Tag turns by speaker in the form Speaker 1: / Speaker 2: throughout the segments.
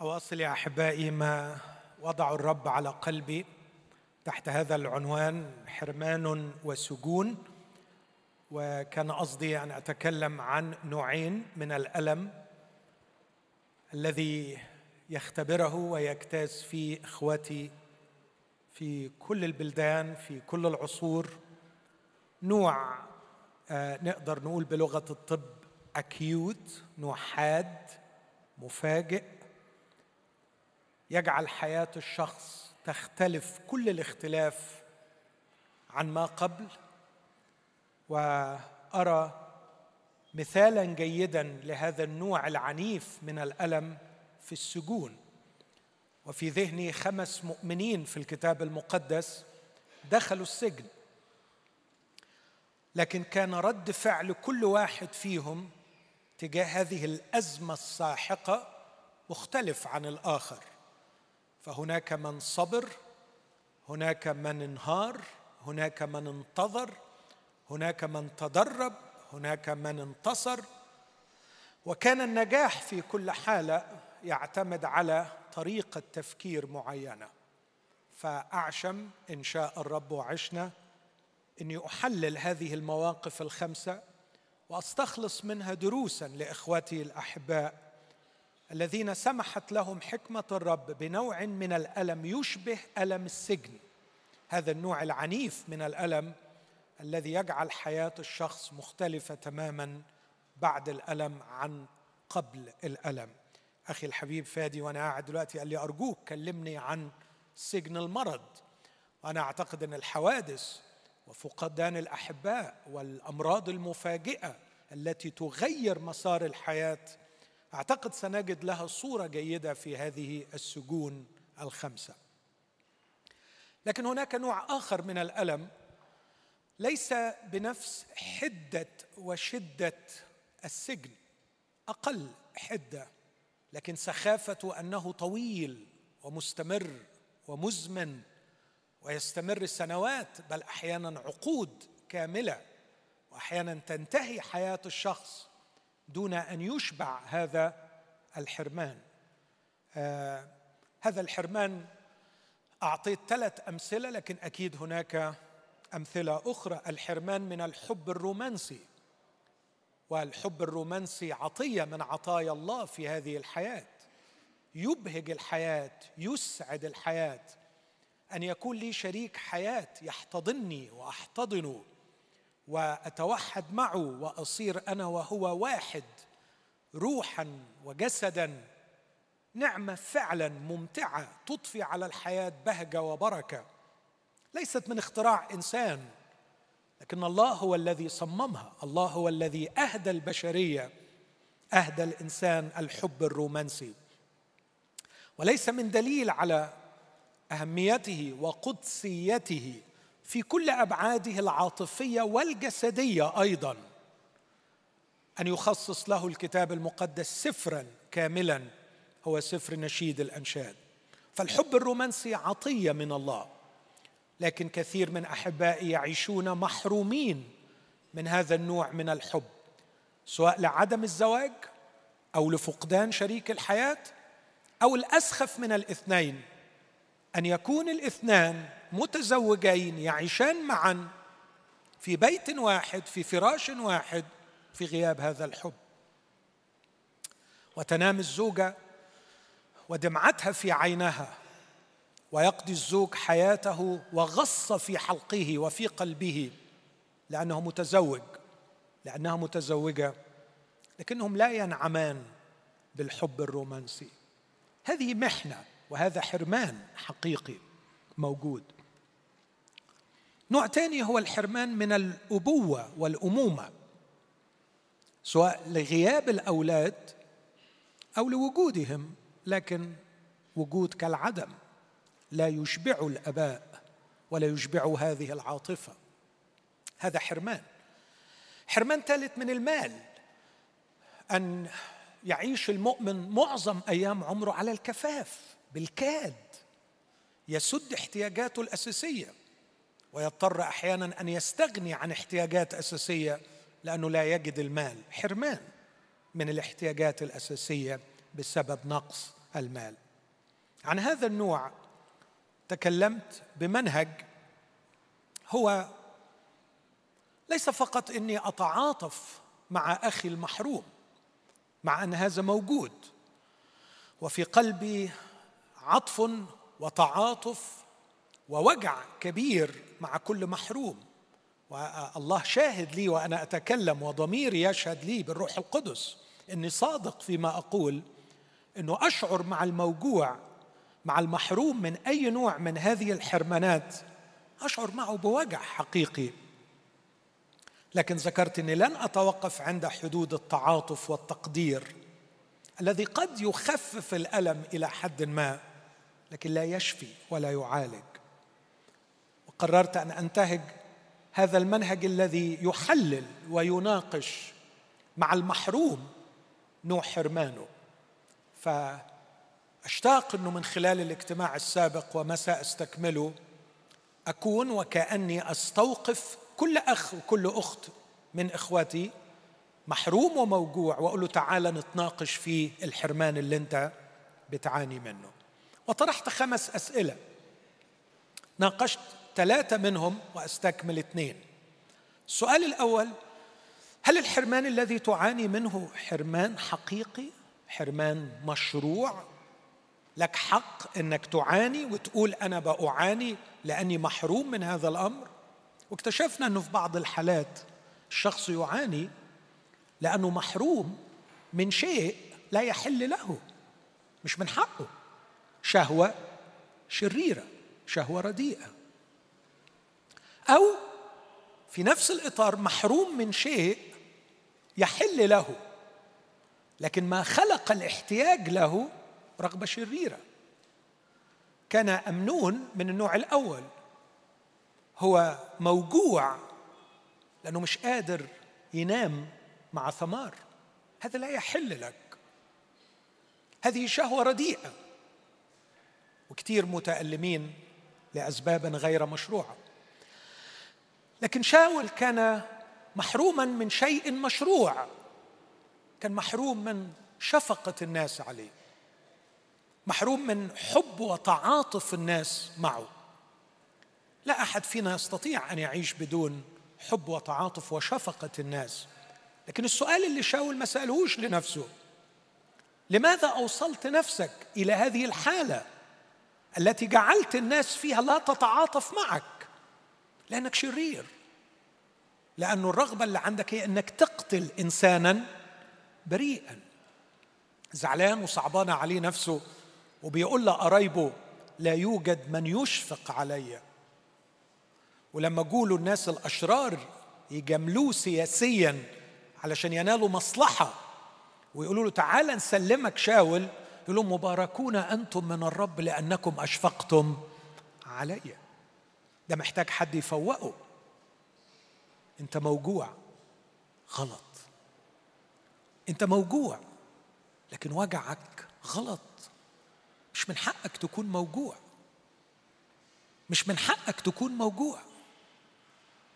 Speaker 1: أواصل يا أحبائي ما وضع الرب على قلبي تحت هذا العنوان حرمان وسجون. وكان قصدي أن أتكلم عن نوعين من الألم الذي يختبره ويجتاز فيه إخوتي في كل البلدان في كل العصور. نوع آه، نقدر نقول بلغة الطب أكيوت نوع حاد مفاجئ. يجعل حياة الشخص تختلف كل الاختلاف عن ما قبل. وأرى مثالا جيدا لهذا النوع العنيف من الألم في السجون. وفي ذهني خمس مؤمنين في الكتاب المقدس دخلوا السجن. لكن كان رد فعل كل واحد فيهم تجاه هذه الأزمة الساحقة مختلف عن الآخر. فهناك من صبر هناك من انهار هناك من انتظر هناك من تدرب هناك من انتصر. وكان النجاح في كل حاله يعتمد على طريقة تفكير معينة. فأعشم إن شاء الرب وعشنا إني أحلل هذه المواقف الخمسة وأستخلص منها دروسا لاخوتي الأحباء الذين سمحت لهم حكمة الرب بنوع من الألم يشبه ألم السجن. هذا النوع العنيف من الألم الذي يجعل حياة الشخص مختلفة تماما بعد الألم عن قبل الألم. أخي الحبيب فادي وأنا قاعد دلوقتي قال لي أرجوك كلمني عن سجن المرض. وأنا أعتقد إن الحوادث وفقدان الأحباء والأمراض المفاجئة التي تغير مسار الحياة أعتقد سنجد لها صورة جيدة في هذه السجون الخمسة. لكن هناك نوع آخر من الألم ليس بنفس حدة وشدة السجن أقل حدة لكن سخافة أنه طويل ومستمر ومزمن ويستمر سنوات بل أحيانا عقود كاملة وأحيانا تنتهي حياة الشخص. دون أن يشبع هذا الحرمان. آه هذا الحرمان أعطيت ثلاث أمثلة لكن أكيد هناك أمثلة أخرى. الحرمان من الحب الرومانسي والحب الرومانسي عطية من عطايا الله في هذه الحياة. يبهج الحياة يسعد الحياة. أن يكون لي شريك حياة يحتضني وأحتضنه. وأتوحد معه وأصير أنا وهو واحد روحا وجسدا. نعمة فعلا ممتعة تضفي على الحياة بهجة وبركة. ليست من اختراع إنسان لكن الله هو الذي صممها. الله هو الذي أهدى البشرية أهدى الإنسان الحب الرومانسي. وليس من دليل على أهميته وقدسيته في كل أبعاده العاطفية والجسدية أيضا. أن يخصص له الكتاب المقدس سفرا كاملا هو سفر نشيد الأنشاد. فالحب الرومانسي عطية من الله. لكن كثير من أحبائي يعيشون محرومين من هذا النوع من الحب سواء لعدم الزواج أو لفقدان شريك الحياة أو الأسخف من الاثنين. أن يكون الاثنان متزوجين يعيشان معا في بيت واحد في فراش واحد في غياب هذا الحب. وتنام الزوجة ودمعتها في عينها ويقضي الزوج حياته وغص في حلقه وفي قلبه لأنه متزوج لأنها متزوجة لكنهم لا ينعمان بالحب الرومانسي. هذه محنة وهذا حرمان حقيقي موجود. نوع ثاني هو الحرمان من الأبوة والأمومة سواء لغياب الأولاد أو لوجودهم لكن وجود كالعدم لا يشبع الآباء ولا يشبع هذه العاطفة. هذا حرمان. حرمان ثالث من المال أن يعيش المؤمن معظم أيام عمره على الكفاف بالكاد يسد احتياجاته الأساسية. ويضطر أحيانا أن يستغني عن احتياجات أساسية لأنه لا يجد المال. حرمان من الاحتياجات الأساسية بسبب نقص المال. عن هذا النوع تكلمت بمنهج هو ليس فقط إني أتعاطف مع أخي المحروم مع أن هذا موجود وفي قلبي عطف وتعاطف ووجع كبير مع كل محروم. والله شاهد لي وأنا أتكلم وضميري يشهد لي بالروح القدس إني صادق فيما أقول إنه أشعر مع الموجوع مع المحروم من أي نوع من هذه الحرمانات أشعر معه بوجع حقيقي. لكن ذكرت اني لن أتوقف عند حدود التعاطف والتقدير الذي قد يخفف الألم إلى حد ما لكن لا يشفي ولا يعالج. وقررت أن أنتهج هذا المنهج الذي يحلل ويناقش مع المحروم نوع حرمانه فأشتاق أنه من خلال الاجتماع السابق وما سأستكمله أكون وكأني أستوقف كل أخ وكل أخت من إخواتي محروم وموجوع وأقول له تعالى نتناقش في الحرمان اللي أنت بتعاني منه. وطرحت خمس أسئلة. ناقشت ثلاثة منهم وأستكمل اثنين. السؤال الأول هل الحرمان الذي تعاني منه حرمان حقيقي؟ حرمان مشروع؟ لك حق إنك تعاني وتقول أنا بأعاني لأني محروم من هذا الأمر؟ واكتشفنا إنه في بعض الحالات الشخص يعاني لأنه محروم من شيء لا يحل له مش من حقه. شهوة شريرة شهوة رديئة. أو في نفس الإطار محروم من شيء يحل له لكن ما خلق الاحتياج له رغبة شريرة. كان أمنون من النوع الأول. هو موجوع لأنه مش قادر ينام مع ثمار. هذا لا يحل لك. هذه شهوة رديئة. وكثير متألمين لأسباب غير مشروعة. لكن شاول كان محروما من شيء مشروع كان محروم من شفقة الناس عليه محروم من حب وتعاطف الناس معه. لا أحد فينا يستطيع أن يعيش بدون حب وتعاطف وشفقة الناس. لكن السؤال اللي شاول ما سألهوش لنفسه لماذا أوصلت نفسك إلى هذه الحالة التي جعلت الناس فيها لا تتعاطف معك؟ لأنك شرير. لأنه الرغبة اللي عندك هي إنك تقتل إنسانا بريئا. زعلان وصعبان عليه نفسه وبيقول لقرايبه لا يوجد من يشفق علي. ولما جولوا الناس الأشرار يجاملوه سياسيا علشان ينالوا مصلحة ويقولوا له تعال نسلمك شاول. يقول لهم مباركون أنتم من الرب لأنكم أشفقتم علي. ده محتاج حد يفوقه. انت موجوع. غلط. انت موجوع لكن وجعك غلط. مش من حقك تكون موجوع. مش من حقك تكون موجوع.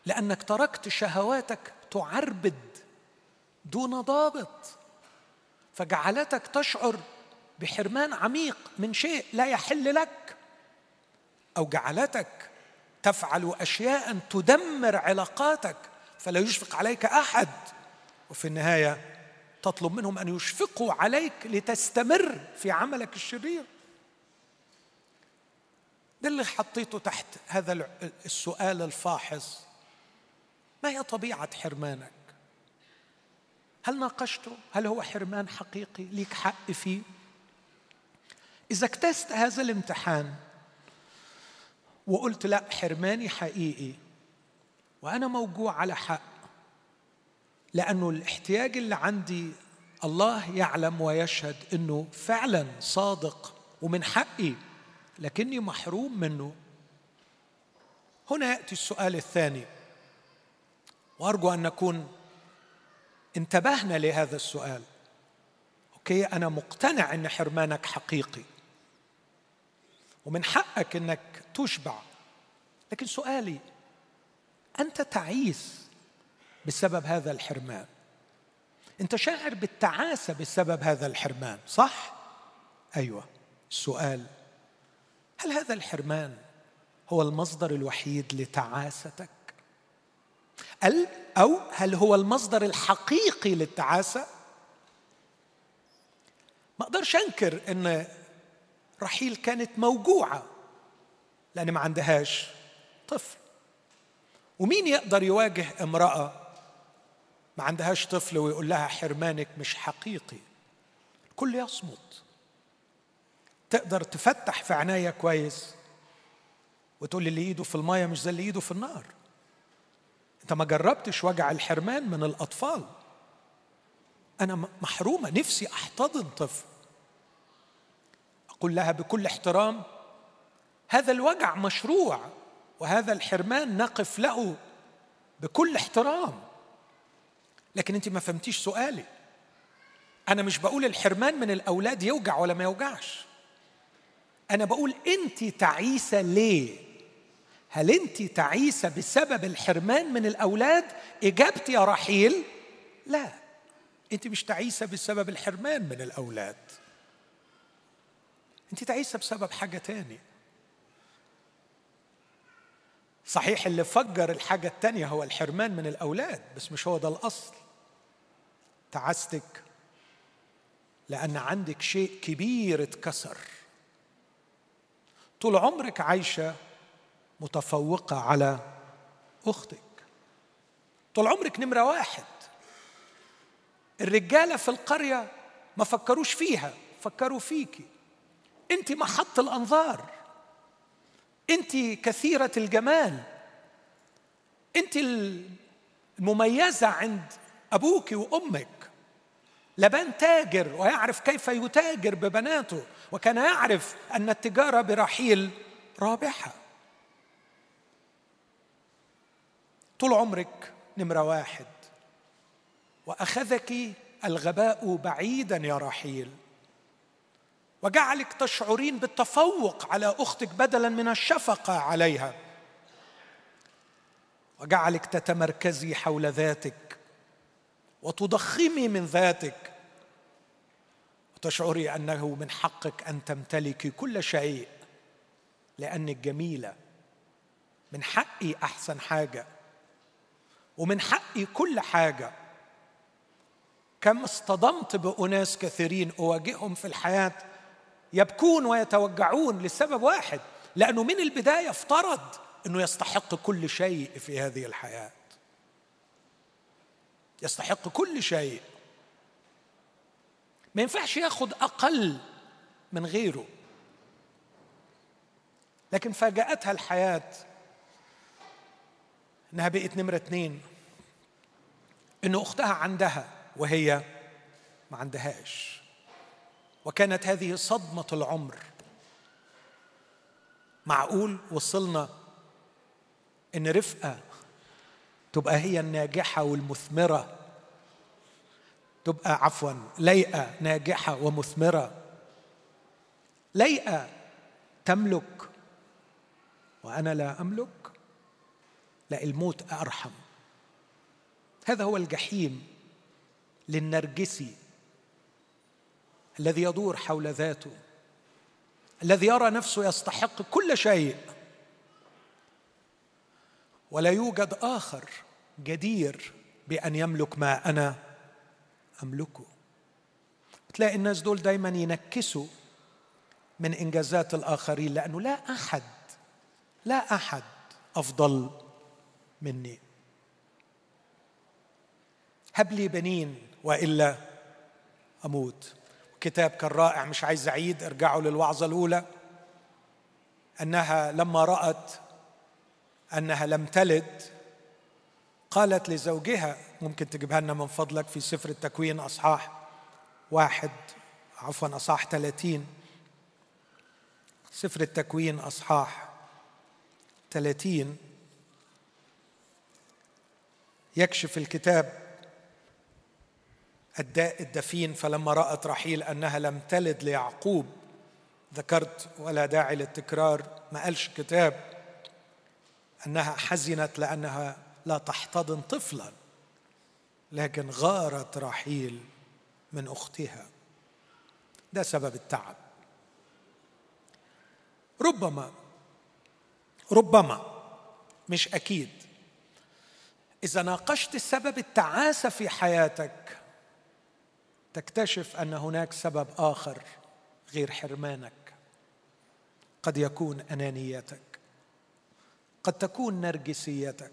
Speaker 1: لأنك تركت شهواتك تعربد دون ضابط. فجعلتك تشعر بحرمان عميق من شيء لا يحل لك. أو جعلتك تفعل أشياء تدمر علاقاتك فلا يشفق عليك أحد. وفي النهاية تطلب منهم أن يشفقوا عليك لتستمر في عملك الشرير. ده اللي حطيته تحت هذا السؤال الفاحص. ما هي طبيعة حرمانك؟ هل ناقشته؟ هل هو حرمان حقيقي ليك حق فيه؟ إذا اكتست هذا الامتحان وقلت لا حرماني حقيقي. وأنا موجوع على حق لأنه الاحتياج اللي عندي الله يعلم ويشهد إنه فعلا صادق ومن حقي لكني محروم منه. هنا يأتي السؤال الثاني. وأرجو أن نكون انتبهنا لهذا السؤال. أوكي أنا مقتنع إن حرمانك حقيقي. ومن حقك إنك تشبع. لكن سؤالي أنت تعيس بسبب هذا الحرمان. أنت شاعر بالتعاسة بسبب هذا الحرمان صح؟ أيوه. السؤال هل هذا الحرمان هو المصدر الوحيد لتعاستك؟ أو هل هو المصدر الحقيقي للتعاسة؟ ما أقدرش أنكر إن رحيل كانت موجوعة. لأن ما عندهاش طفل. ومين يقدر يواجه امرأة ما عندهاش طفل ويقول لها حرمانك مش حقيقي؟ الكل يصمت. تقدر تفتح في عناية كويس وتقول لي اللي إيده في المايه مش زي اللي إيده في النار. أنت ما جربتش وجع الحرمان من الأطفال. أنا محرومة نفسي أحتضن طفل. أقول لها بكل احترام هذا الوجع مشروع وهذا الحرمان نقف له بكل احترام. لكن أنت ما فهمتيش سؤالي. أنا مش بقول الحرمان من الأولاد يوجع ولا ما يوجعش. أنا بقول أنت تعيسة ليه؟ هل أنت تعيسة بسبب الحرمان من الأولاد؟ إجابتي يا رحيل لا. أنت مش تعيسة بسبب الحرمان من الأولاد. أنت تعيسة بسبب حاجة تانية صحيح اللي فجر الحاجة التانية هو الحرمان من الأولاد بس مش هو ده الأصل. تعستك لأن عندك شيء كبير اتكسر. طول عمرك عايشة متفوقة على أختك. طول عمرك نمرة واحد. الرجالة في القرية ما فكروش فيها فكروا فيكي. انت محط الأنظار. انت كثيرة الجمال. انت المميزة عند أبوك وأمك. لبان تاجر ويعرف كيف يتاجر ببناته وكان يعرف أن التجارة برحيل رابحة. طول عمرك نمرة واحد. وأخذك الغباء بعيدا يا رحيل. وجعلك تشعرين بالتفوق على أختك بدلا من الشفقة عليها. وجعلك تتمركزي حول ذاتك وتضخمي من ذاتك وتشعري أنه من حقك أن تمتلكي كل شيء لأنك جميلة. من حقي أحسن حاجة ومن حقي كل حاجة. كم اصطدمت بأناس كثيرين أواجههم في الحياة يبكون ويتوجعون لسبب واحد لأنه من البداية افترض إنه يستحق كل شيء في هذه الحياة. يستحق كل شيء. ما ينفعش ياخد أقل من غيره. لكن فاجأتها الحياة إنها بقت نمرة اثنين ان أختها عندها وهي ما عندهاش. وكانت هذه صدمة العمر. معقول وصلنا إن رفقة تبقى هي الناجحة والمثمرة. تبقى عفوا ليئه ناجحة ومثمرة. ليئه تملك. وأنا لا أملك لا الموت أرحم. هذا هو الجحيم للنرجسي. الذي يدور حول ذاته الذي يرى نفسه يستحق كل شيء. ولا يوجد آخر جدير بأن يملك ما أنا أملكه. تلاقي الناس دول دايما ينكسوا من إنجازات الآخرين لأنه لا أحد لا أحد أفضل مني. هب لي بنين وإلا أموت. كتاب كان رائع مش عايز أعيد ارجعوا للوعظة الأولى. أنها لما رأت أنها لم تلد قالت لزوجها ممكن تجيبها لنا من فضلك في سفر التكوين أصحاح واحد عفوا أصحاح ثلاثين سفر التكوين أصحاح ثلاثين يكشف الكتاب الداء الدفين فلما رأت رحيل أنها لم تلد ليعقوب ذكرت ولا داعي للتكرار ما قالش كتاب أنها حزنت لأنها لا تحتضن طفلا لكن غارت رحيل من أختها. ده سبب التعب. ربما ربما مش أكيد إذا ناقشت سبب التعاسة في حياتك تكتشف أن هناك سبب آخر غير حرمانك. قد يكون انانيتك قد تكون نرجسيتك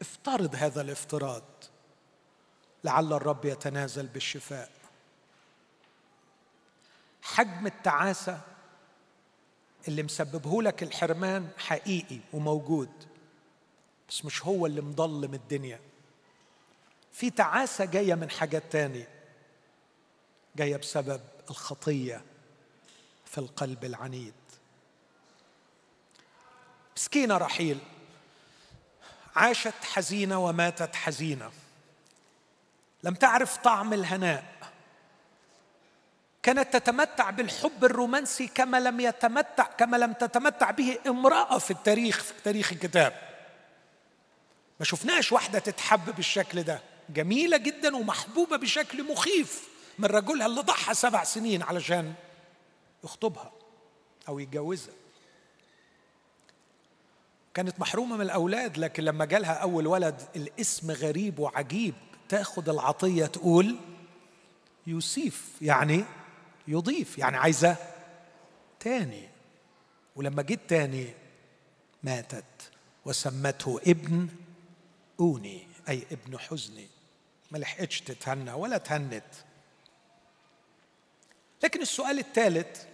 Speaker 1: افترض هذا الافتراض. لعل الرب يتنازل بالشفاء. حجم التعاسة اللي مسببه لك الحرمان حقيقي وموجود بس مش هو اللي مضلم الدنيا. في تعاسة جاية من حاجات تانية جاية بسبب الخطية في القلب العنيد. مسكينة رحيل عاشت حزينة وماتت حزينة. لم تعرف طعم الهناء. كانت تتمتع بالحب الرومانسي كما لم يتمتع كما لم تتمتع به امرأة في التاريخ في تاريخ الكتاب. ما شفناش واحدة تتحب بالشكل ده. جميلة جدا ومحبوبة بشكل مخيف من رجلها اللي ضحى سبع سنين علشان يخطبها أو يتجوزها. كانت محرومة من الأولاد لكن لما جالها أول ولد الاسم غريب وعجيب تاخد العطية تقول يوسيف يعني يضيف يعني عايزة تاني. ولما جيت تاني ماتت وسمته ابن أوني أي ابن حزني. ما لحقتش تتهنى ولا تهنت لكن السؤال الثالث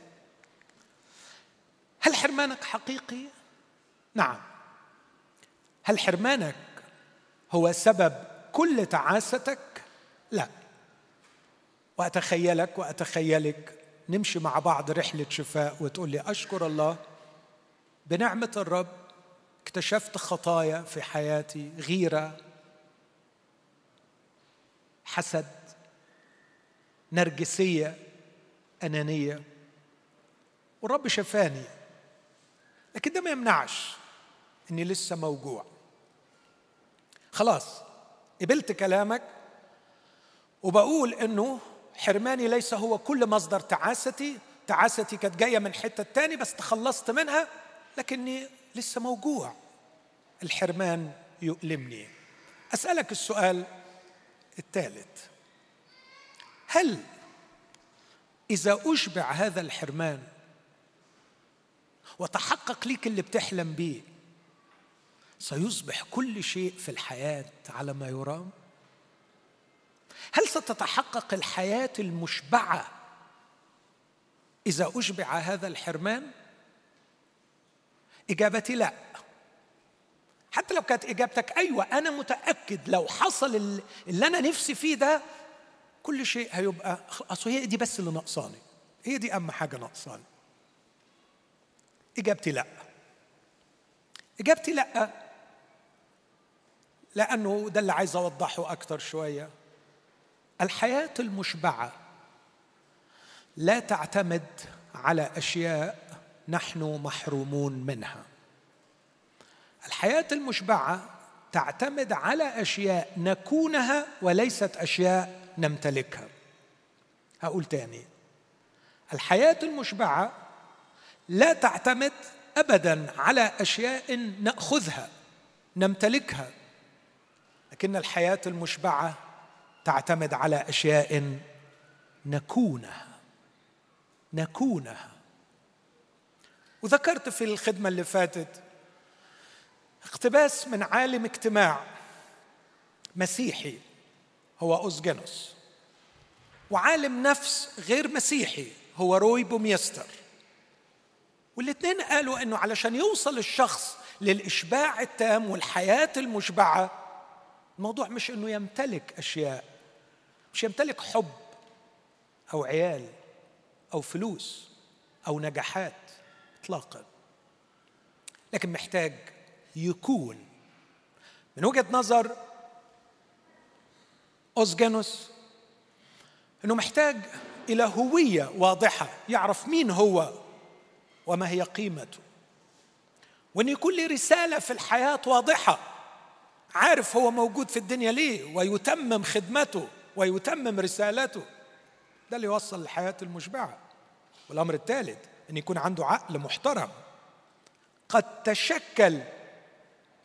Speaker 1: هل حرمانك حقيقي؟ نعم. هل حرمانك هو سبب كل تعاستك؟ لا. وأتخيلك وأتخيلك نمشي مع بعض رحلة شفاء وتقول لي أشكر الله بنعمة الرب اكتشفت خطايا في حياتي غيرة حسد نرجسية أنانية. والرب شفاني لكن ده ما يمنعش إني لسه موجوع. خلاص قبلت كلامك وبقول إنه حرماني ليس هو كل مصدر تعاستي. تعاستي كانت جاية من حتة تاني بس تخلصت منها لكني لسه موجوع. الحرمان يؤلمني. أسألك السؤال الثالث. هل إذا أشبع هذا الحرمان وتحقق ليك اللي بتحلم بيه سيصبح كل شيء في الحياة على ما يرام؟ هل ستتحقق الحياة المشبعة إذا أشبع هذا الحرمان؟ إجابتي لا. حتى لو كانت إجابتك أيوه أنا متأكد لو حصل اللي أنا نفسي فيه ده كل شيء هيبقى أصل هي دي بس اللي ناقصاني. هي دي أهم حاجة ناقصاني. إجابتي لأ. إجابتي لأ لأنه ده اللي عايز أوضحه أكتر شوية. الحياة المشبعة لا تعتمد على أشياء نحن محرومون منها. الحياة المشبعة تعتمد على أشياء نكونها وليست أشياء نمتلكها. هقول تاني. الحياة المشبعة لا تعتمد ابدا على أشياء نأخذها نمتلكها لكن الحياة المشبعة تعتمد على أشياء نكونها نكونها. وذكرت في الخدمة اللي فاتت اقتباس من عالم اجتماع مسيحي هو أوزجينوس. وعالم نفس غير مسيحي هو روي بوميستر. والاثنين قالوا إنه علشان يوصل الشخص للإشباع التام والحياة المشبعة الموضوع مش إنه يمتلك أشياء مش يمتلك حب أو عيال أو فلوس أو نجاحات اطلاقا. لكن محتاج يكون. من وجهة نظر اوزجانوس إنه محتاج إلى هوية واضحة يعرف مين هو وما هي قيمته. وإن يكون له رسالة في الحياة واضحة عارف هو موجود في الدنيا ليه ويتمم خدمته ويتمم رسالته. ده اللي يوصل للحياه المشبعة. والأمر الثالث إن يكون عنده عقل محترم. قد تشكل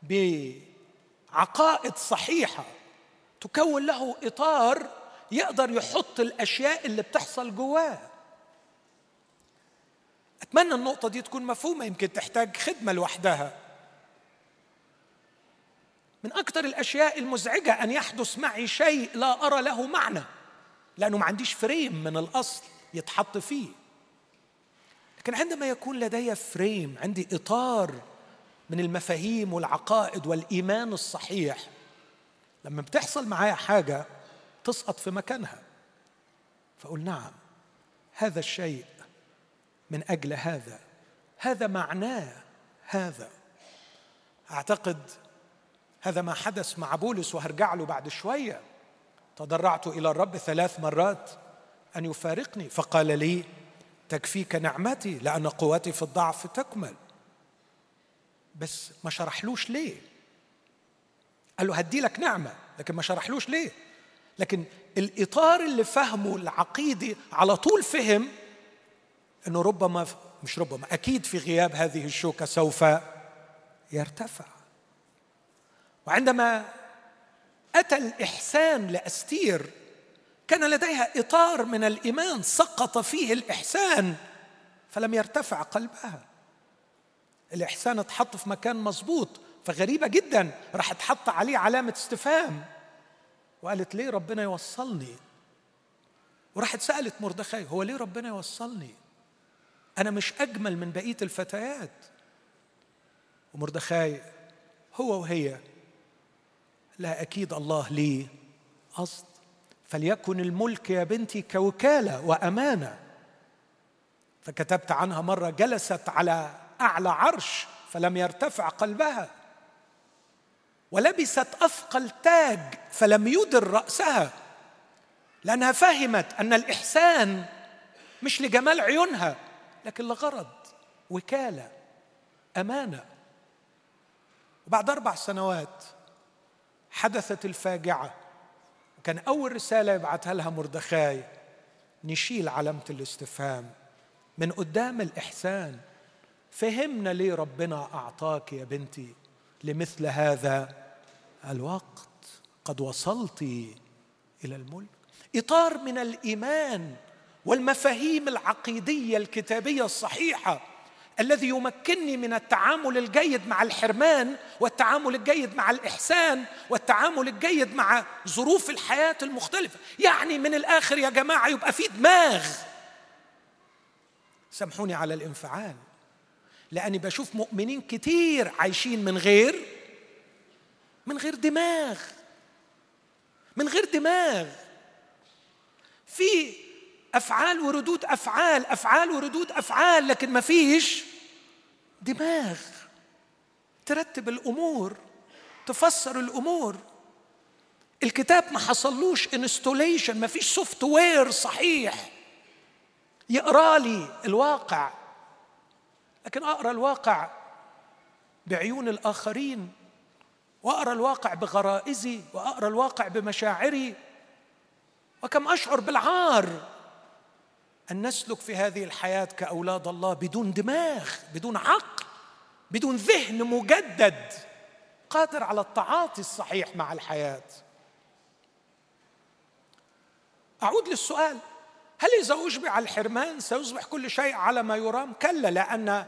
Speaker 1: بعقائد صحيحة تكون له إطار يقدر يحط الأشياء اللي بتحصل جواه. أتمنى النقطة دي تكون مفهومة يمكن تحتاج خدمة لوحدها. من أكثر الأشياء المزعجة أن يحدث معي شيء لا أرى له معنى لأنه ما عنديش فريم من الأصل يتحط فيه. لكن عندما يكون لدي فريم عندي إطار من المفاهيم والعقائد والإيمان الصحيح. لما بتحصل معايا حاجة تسقط في مكانها. فأقول نعم هذا الشيء من أجل هذا. هذا معناه هذا. أعتقد هذا ما حدث مع بولس وهرجع له بعد شوية. تضرعت إلى الرب ثلاث مرات أن يفارقني. فقال لي تكفيك نعمتي لأن قوتي في الضعف تكمل. بس ما شرحلوش ليه؟ قال له هدي لك نعمة لكن ما شرحلوش ليه؟ لكن الإطار اللي فهمه العقيدي على طول فهم إنه ربما مش ربما أكيد في غياب هذه الشوكة سوف يرتفع. وعندما أتى الإحسان لأستير كان لديها إطار من الإيمان سقط فيه الإحسان فلم يرتفع قلبها. الإحسان اتحط في مكان مظبوط فغريبة جدا راح تحط عليه علامة استفهام. وقالت ليه ربنا يوصلني؟ وراحت سالت مردخاي هو ليه ربنا يوصلني؟ أنا مش أجمل من بقية الفتيات. ومردخاي هو وهي لا أكيد الله ليه قصد فليكن الملك يا بنتي كوكالة وأمانة. فكتبت عنها مرة جلست على أعلى عرش فلم يرتفع قلبها ولبست أثقل تاج فلم يدر رأسها لأنها فهمت أن الإحسان مش لجمال عيونها لكن لغرض وكالة أمانة. وبعد أربع سنوات حدثت الفاجعة وكان أول رسالة يبعثها لها مردخاي نشيل علامة الاستفهام. من قدام الإحسان فهمنا ليه ربنا أعطاك يا بنتي لمثل هذا الوقت؟ قد وصلت إلى الملك. إطار من الإيمان والمفاهيم العقيدية الكتابية الصحيحة الذي يمكنني من التعامل الجيد مع الحرمان والتعامل الجيد مع الإحسان والتعامل الجيد مع ظروف الحياة المختلفة. يعني من الآخر يا جماعة يبقى في دماغ. سامحوني على الانفعال. لاني بشوف مؤمنين كتير عايشين من غير من غير دماغ من غير دماغ. في أفعال وردود أفعال أفعال وردود أفعال لكن ما فيش دماغ. ترتب الأمور تفسر الأمور. الكتاب ما حصلوش installation ما فيش software صحيح يقرا لي الواقع. لكن أقرأ الواقع بعيون الآخرين وأقرأ الواقع بغرائزي وأقرأ الواقع بمشاعري. وكم أشعر بالعار أن نسلك في هذه الحياة كأولاد الله بدون دماغ بدون عقل بدون ذهن مجدد قادر على التعاطي الصحيح مع الحياة. أعود للسؤال. هل اذا اشبع الحرمان؟ سيصبح كل شيء على ما يرام؟ كلا لأن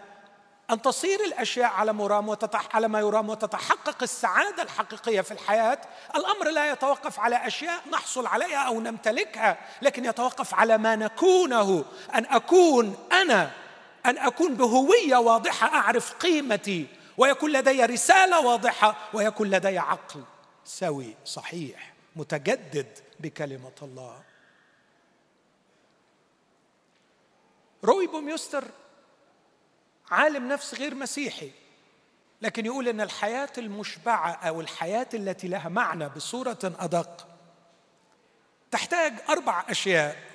Speaker 1: أن تصير الأشياء على مرام وتتح على ما يرام وتتحقق السعادة الحقيقية في الحياة الأمر لا يتوقف على أشياء نحصل عليها أو نمتلكها لكن يتوقف على ما نكونه. أن أكون أنا أن أكون بهوية واضحة أعرف قيمتي ويكون لدي رسالة واضحة ويكون لدي عقل سوي صحيح متجدد بكلمة الله. روي بوميستر عالم نفس غير مسيحي لكن يقول إن الحياة المشبعة أو الحياة التي لها معنى بصورة أدق تحتاج أربع أشياء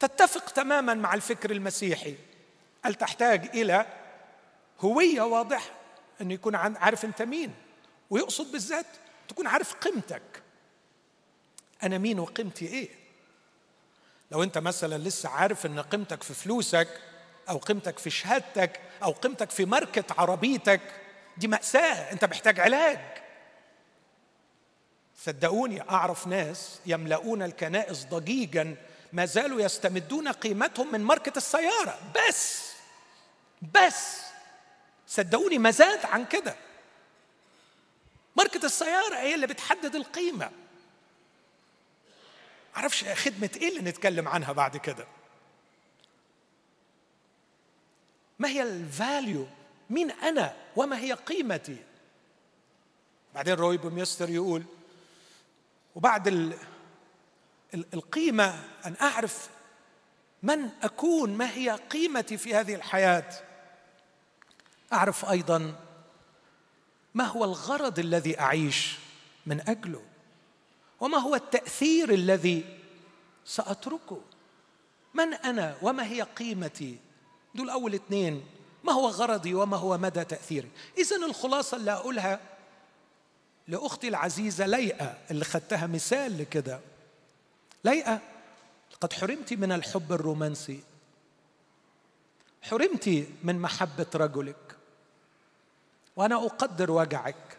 Speaker 1: تتفق تماما مع الفكر المسيحي. هل تحتاج إلى هوية واضحة؟ انه يكون عارف أنت مين ويقصد بالذات تكون عارف قيمتك. أنا مين وقيمتي إيه؟ لو انت مثلا لسه عارف إن قيمتك في فلوسك أو قيمتك في شهادتك أو قيمتك في ماركه عربيتك دي مأساة أنت محتاج علاج. صدقوني أعرف ناس يملؤون الكنائس ضجيجا ما زالوا يستمدون قيمتهم من ماركه السيارة. بس بس صدقوني ما زاد عن كده. ماركة السيارة هي اللي بتحدد القيمة. معرفش خدمة إيه اللي نتكلم عنها بعد كده. ما هي ال value مين أنا؟ وما هي قيمتي؟ بعدين روي بوميستر يقول وبعد ال القيمة أن أعرف من أكون ما هي قيمتي في هذه الحياة؟ أعرف أيضا ما هو الغرض الذي أعيش من اجله وما هو التأثير الذي سأتركه؟ من أنا؟ وما هي قيمتي؟ دول أول اثنين ما هو غرضي وما هو مدى تأثيري؟ اذا الخلاصة اللي أقولها لأختي العزيزة ليئة اللي خدتها مثال لكده. ليئة لقد حرمت من الحب الرومانسي. حرمت من محبة رجلك. وأنا أقدر وجعك.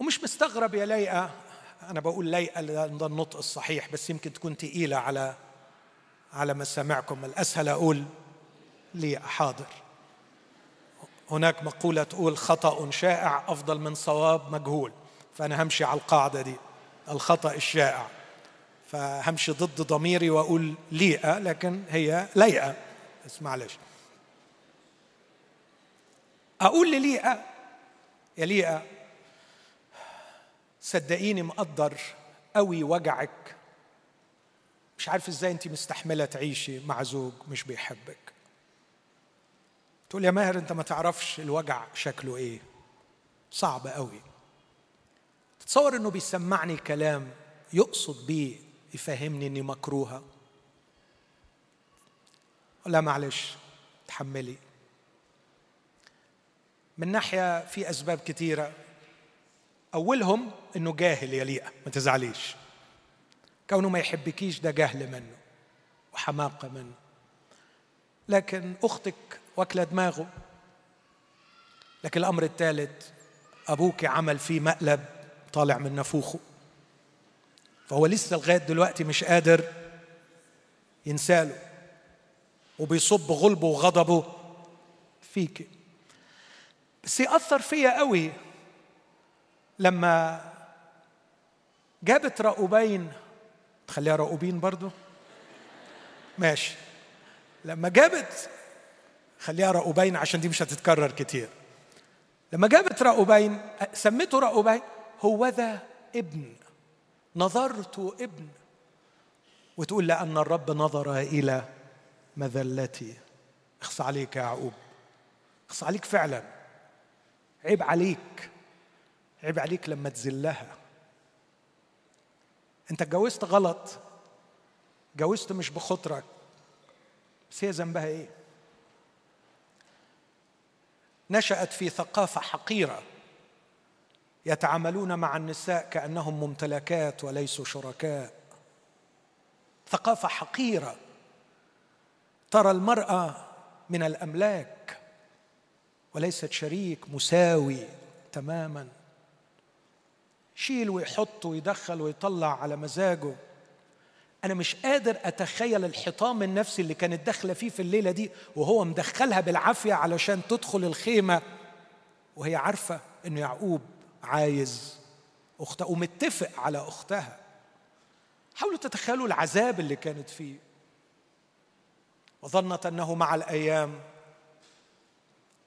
Speaker 1: ومش مستغرب يا ليئة أنا بقول ليئة ده النطق الصحيح بس يمكن تكون تقيلة على على مسامعكم. الأسهل أقول لي حاضر. هناك مقولة تقول خطأ شائع أفضل من صواب مجهول. فأنا همشي على القاعدة دي. الخطأ الشائع. فهمشي ضد ضميري وأقول ليئة لكن هي ليئة. بس معلش. أقول لليئة يا ليئة صدقيني مقدر قوي وجعك. مش عارف إزاي انت مستحملة تعيشي مع زوج مش بيحبك. تقول يا ماهر أنت ما تعرفش الوجع شكله إيه. صعب قوي. تتصور إنه بيسمعني كلام يقصد بيه يفهمني إني مكروهة. لا معلش تحملي. من ناحية في أسباب كثيره أولهم إنه جاهل يا ليئة ما تزعليش. كونه ما يحبكيش ده جهل منه وحماقة منه. لكن أختك واكلة دماغه. لكن الأمر الثالث أبوك عمل فيه مقلب طالع من نافوخه فهو لسه لغاية دلوقتي مش قادر ينساله وبيصب غلبه وغضبه فيك. بس يأثر فيا قوي لما جابت رأوبين تخليها رؤوبين برضو؟ ماشي. لما جابت خليها رأوبين عشان دي مش هتتكرر كتير. لما جابت رأوبين سمته رأوبين هو ذا ابن. نظرت ابن. وتقول لأن الرب نظر إلى مذلتي. اخص عليك يا يعقوب. اخص عليك فعلا. عيب عليك. عيب عليك لما تذلها. انت اتجوزت غلط. اتجوزت مش بخطرك. بس هي ذنبها إيه؟ نشأت في ثقافة حقيرة يتعاملون مع النساء كأنهم ممتلكات وليسوا شركاء. ثقافة حقيرة. ترى المرأة من الأملاك وليست شريك مساوي تماما. يشيل ويحط ويدخل ويطلع على مزاجه. أنا مش قادر أتخيل الحطام النفسي اللي كانت داخلة فيه في الليلة دي وهو مدخلها بالعافية علشان تدخل الخيمة. وهي عارفة إن يعقوب عايز أختها ومتفق على أختها. حاولوا تتخيلوا العذاب اللي كانت فيه. وظنت أنه مع الأيام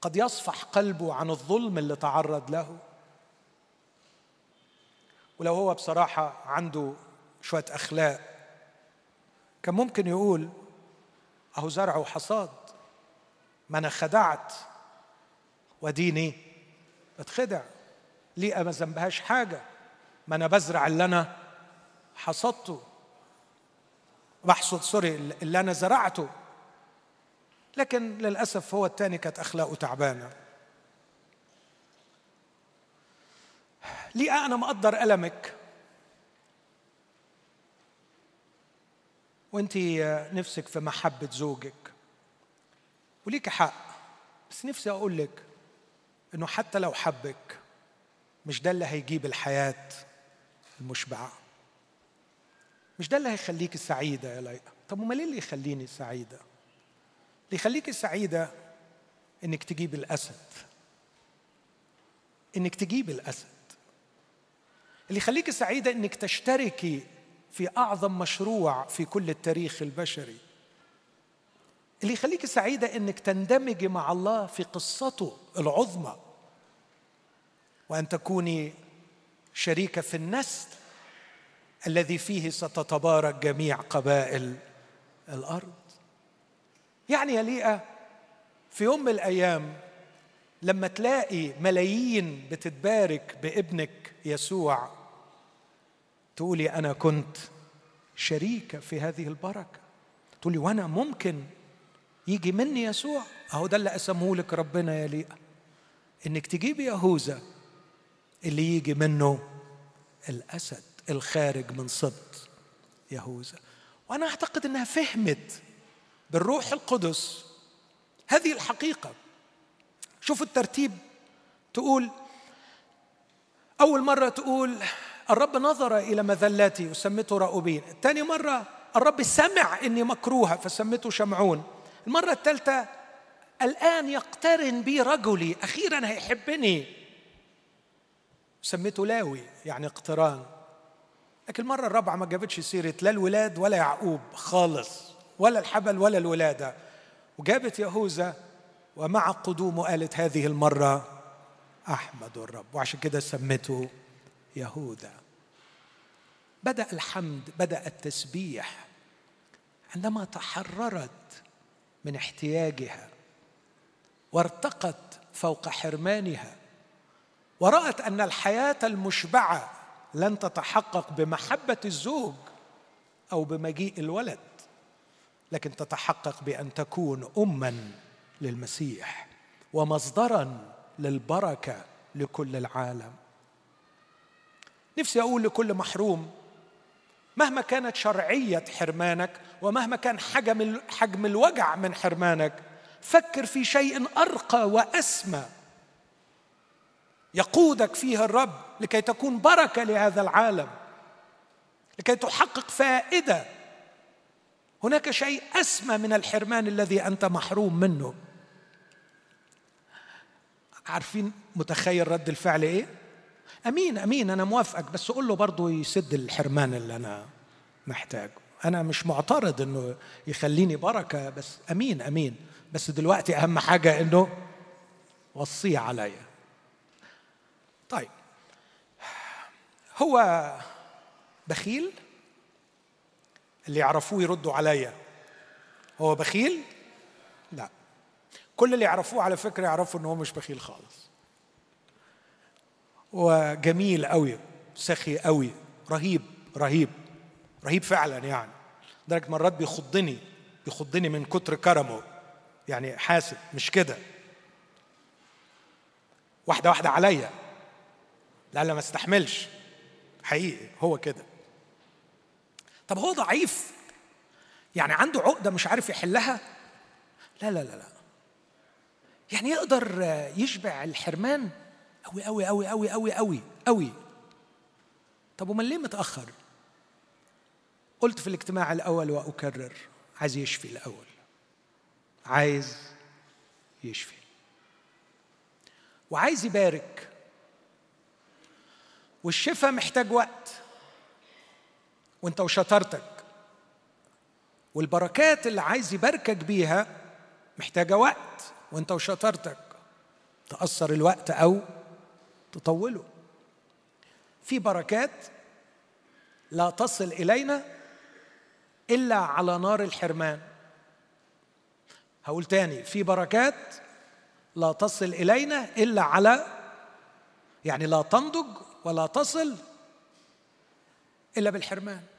Speaker 1: قد يصفح قلبه عن الظلم اللي تعرض له. ولو هو بصراحة عنده شوية أخلاق كان ممكن يقول أهو زرع وحصاد ما أنا خدعت وديني بتخدع ليه ما ذنبهاش حاجة؟ ما أنا بزرع اللي أنا حصدته بحصد سوري اللي أنا زرعته. لكن للأسف هو الثاني كانت أخلاقه تعبانة. ليه أنا مقدر ألمك؟ وانت نفسك في محبة زوجك. وليك حق بس نفسي أقول لك إنه حتى لو حبك مش ده اللي هيجيب الحياة المشبعة. مش ده اللي هيخليك سعيدة يا ليلى. طب امال إيه اللي يخليني سعيدة؟ اللي يخليك سعيدة إنك تجيب الأسد. إنك تجيب الأسد. اللي يخليك سعيده إنك تشتركي في أعظم مشروع في كل التاريخ البشري. اللي يخليك سعيده إنك تندمجي مع الله في قصته العظمى. وأن تكوني شريكة في النسل الذي فيه ستتبارك جميع قبائل الأرض. يعني يا ليئة في يوم من الأيام لما تلاقي ملايين بتتبارك بابنك يسوع تقولي أنا كنت شريكه في هذه البركة. تقولي وأنا ممكن يجي مني يسوع. أهو ده اللي قسمه لك ربنا يا ليئه إنك تجيبي يهوذا اللي يجي منه الأسد الخارج من سبط يهوذا. وأنا أعتقد إنها فهمت بالروح القدس هذه الحقيقة. شوفوا الترتيب. تقول أول مرة تقول الرب نظر إلى مذلتي وسمته راؤوبين ثاني مرة الرب سمع إني مكروهة فسمته شمعون. المرة الثالثه الآن يقترن بي رجلي أخيرا هيحبني. سميته لاوي يعني اقتران. لكن المرة الرابعة ما جابتش سيرة لا الولاد ولا يعقوب خالص ولا الحبل ولا الولادة. وجابت يهوذا ومع قدومه قالت هذه المرة أحمد الرب. وعشان كده سمته يهوذا. بدأ الحمد بدأ التسبيح عندما تحررت من احتياجها وارتقت فوق حرمانها ورأت أن الحياة المشبعة لن تتحقق بمحبة الزوج أو بمجيء الولد لكن تتحقق بأن تكون أما للمسيح ومصدرا للبركة لكل العالم. نفسي أقول لكل محروم مهما كانت شرعية حرمانك ومهما كان حجم حجم الوجع من حرمانك فكر في شيء أرقى وأسمى يقودك فيها الرب لكي تكون بركة لهذا العالم لكي تحقق فائدة هناك شيء أسمى من الحرمان الذي أنت محروم منه. عارفين متخيل رد الفعل إيه؟ أمين أمين أنا موافقك بس قول له برضه يسد الحرمان اللي أنا محتاجه. أنا مش معترض إنه يخليني بركة بس أمين أمين. بس دلوقتي أهم حاجة إنه وصيه عليا. طيب. هو بخيل اللي يعرفوه يردوا عليا. هو بخيل؟ لا. كل اللي يعرفوه على فكرة يعرفوا إن هو مش بخيل خالص. وجميل قوي سخي قوي رهيب رهيب رهيب فعلا يعني. لدرجة مرات بيخضني بيخضني من كتر كرمه. يعني حاسب مش كده. واحدة واحدة عليا. لا لا ما استحملش. حقيقي هو كده. طب هو ضعيف. يعني عنده عقدة مش عارف يحلها؟ لا لا لا لا. يعني يقدر يشبع الحرمان؟ أوي أوي أوي أوي أوي أوي أوي. طب ومن ليه متأخر؟ قلت في الاجتماع الأول وأكرر عايز يشفي الأول. عايز يشفي. وعايز يبارك. والشفاء محتاج وقت. وانت وشطارتك. والبركات اللي عايز يباركك بيها محتاجة وقت وانت وشطارتك. تأثر الوقت أو تطوله. في بركات لا تصل إلينا إلا على نار الحرمان. هقول تاني في بركات لا تصل إلينا إلا على يعني لا تنضج ولا تصل إلا بالحرمان.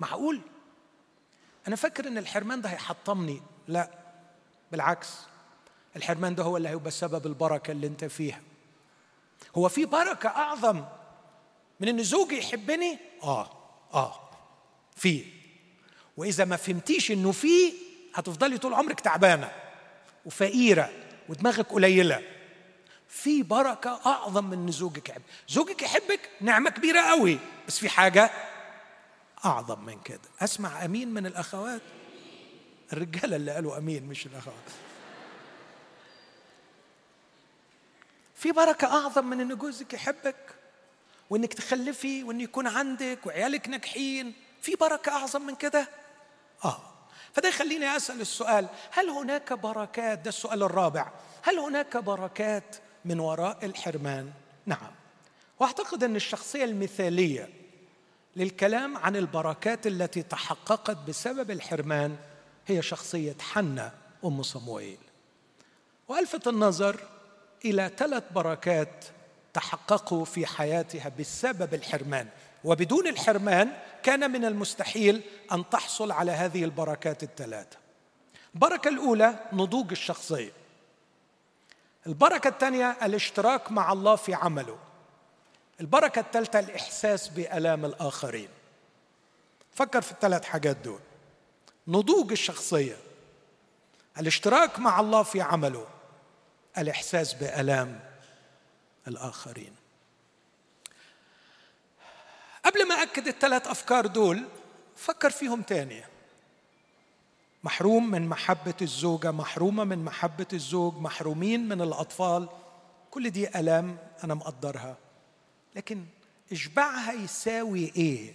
Speaker 1: معقول؟ أنا فاكر إن الحرمان ده هيحطمني. لا بالعكس. الحرمان ده هو اللي هيبقى سبب البركة اللي أنت فيها. هو في بركة أعظم من إن زوجي يحبني؟ آه آه في. وإذا ما فهمتيش إنه في هتفضلي طول عمرك تعبانة وفقيرة ودماغك قليلة. في بركة أعظم من إن زوجك يحب. زوجك يحبك نعمة كبيرة قوي بس في حاجة أعظم من كده. أسمع أمين من الأخوات؟ الرجالة اللي قالوا أمين مش الأخوات. في بركة أعظم من إن جوزك يحبك وإنك تخلفي وان يكون عندك وعيالك ناجحين. في بركة أعظم من كده؟ آه. فده يخليني أسأل السؤال هل هناك بركات؟ ده السؤال الرابع هل هناك بركات من وراء الحرمان؟ نعم. وأعتقد إن الشخصية المثالية للكلام عن البركات التي تحققت بسبب الحرمان هي شخصية حنا أم صموئيل. وألفت النظر إلى ثلاث بركات تحققوا في حياتها بسبب الحرمان. وبدون الحرمان كان من المستحيل أن تحصل على هذه البركات الثلاثة. البركة الأولى نضوج الشخصيه البركة الثانية الاشتراك مع الله في عمله. البركة الثالثه الإحساس بألام الآخرين. فكر في الثلاث حاجات دول. نضوج الشخصية. الاشتراك مع الله في عمله. الإحساس بألام الآخرين. قبل ما أكد الثلاث أفكار دول فكر فيهم تاني. محروم من محبة الزوجة محرومة من محبة الزوج محرومين من الأطفال. كل دي ألام أنا مقدرها. لكن اشباعها يساوي إيه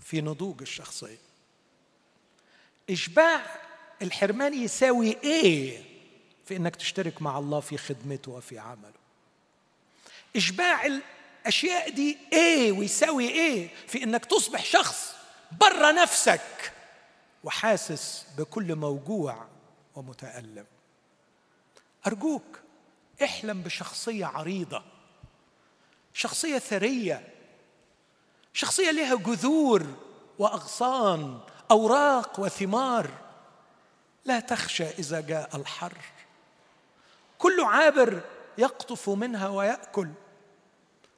Speaker 1: في نضوج الشخصية؟ اشباع الحرمان يساوي إيه في إنك تشترك مع الله في خدمته وفي عمله؟ اشباع الأشياء دي إيه ويساوي إيه في إنك تصبح شخص بره نفسك وحاسس بكل موجوع ومتألم؟ أرجوك احلم بشخصية عريضة شخصية ثرية. شخصية لها جذور وأغصان أوراق وثمار. لا تخشى إذا جاء الحر. كل عابر يقطف منها ويأكل.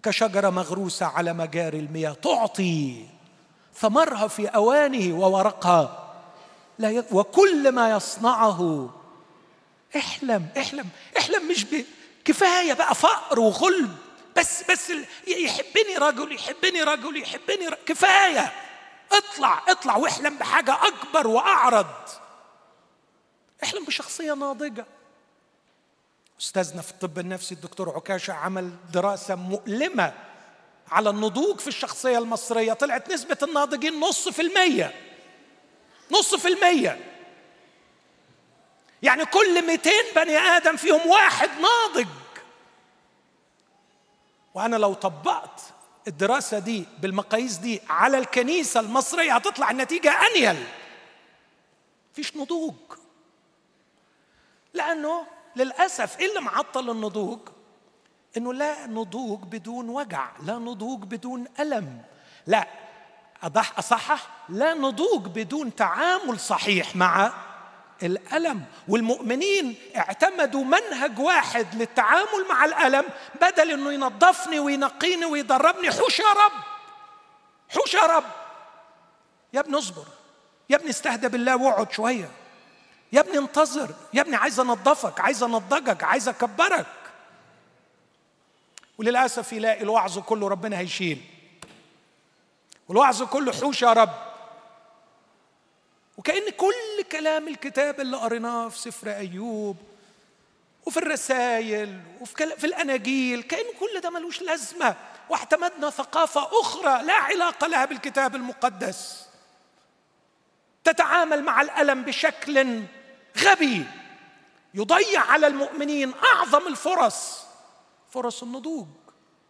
Speaker 1: كشجرة مغروسة على مجاري المياه تعطي ثمرها في أوانه وورقها. لا ي... وكل ما يصنعه. احلم احلم احلم مش ب... كفاية بقى فقر وغلب. بس بس يحبني رجل يحبني رجل يحبني رجل كفاية. اطلع اطلع واحلم بحاجة أكبر وأعرض. احلم بشخصية ناضجة. أستاذنا في الطب النفسي الدكتور عكاشة عمل دراسة مؤلمة على النضوج في الشخصية المصرية. طلعت نسبة الناضجين نص في المية. نص في المية. يعني كل 200 بني آدم فيهم واحد ناضج. وأنا لو طبقت الدراسة دي بالمقاييس دي على الكنيسة المصرية هتطلع النتيجة أنيل. فيش نضوج. لأنه للأسف إيه اللي معطل النضوج؟ إنه لا نضوج بدون وجع لا نضوج بدون ألم. لا أضح أصحح لا نضوج بدون تعامل صحيح مع الألم. والمؤمنين اعتمدوا منهج واحد للتعامل مع الألم بدل أنه ينظفني وينقيني ويدربني حوش يا رب. حوش يا رب. يا ابني اصبر. يا ابني استهدى بالله واقعد شوية. يا ابني انتظر. يا ابني عايز انضفك عايز أنضجك عايز أكبرك. وللأسف يلاقي الوعظ كله ربنا هيشيل. والوعظ كله حوش يا رب. وكأن كل كلام الكتاب اللي قريناه في سفر أيوب وفي الرسائل وفي في الأناجيل كأن كل ده ملوش لازمة. واعتمدنا ثقافة أخرى لا علاقة لها بالكتاب المقدس. تتعامل مع الألم بشكل غبي. يضيع على المؤمنين أعظم الفرص فرص النضوج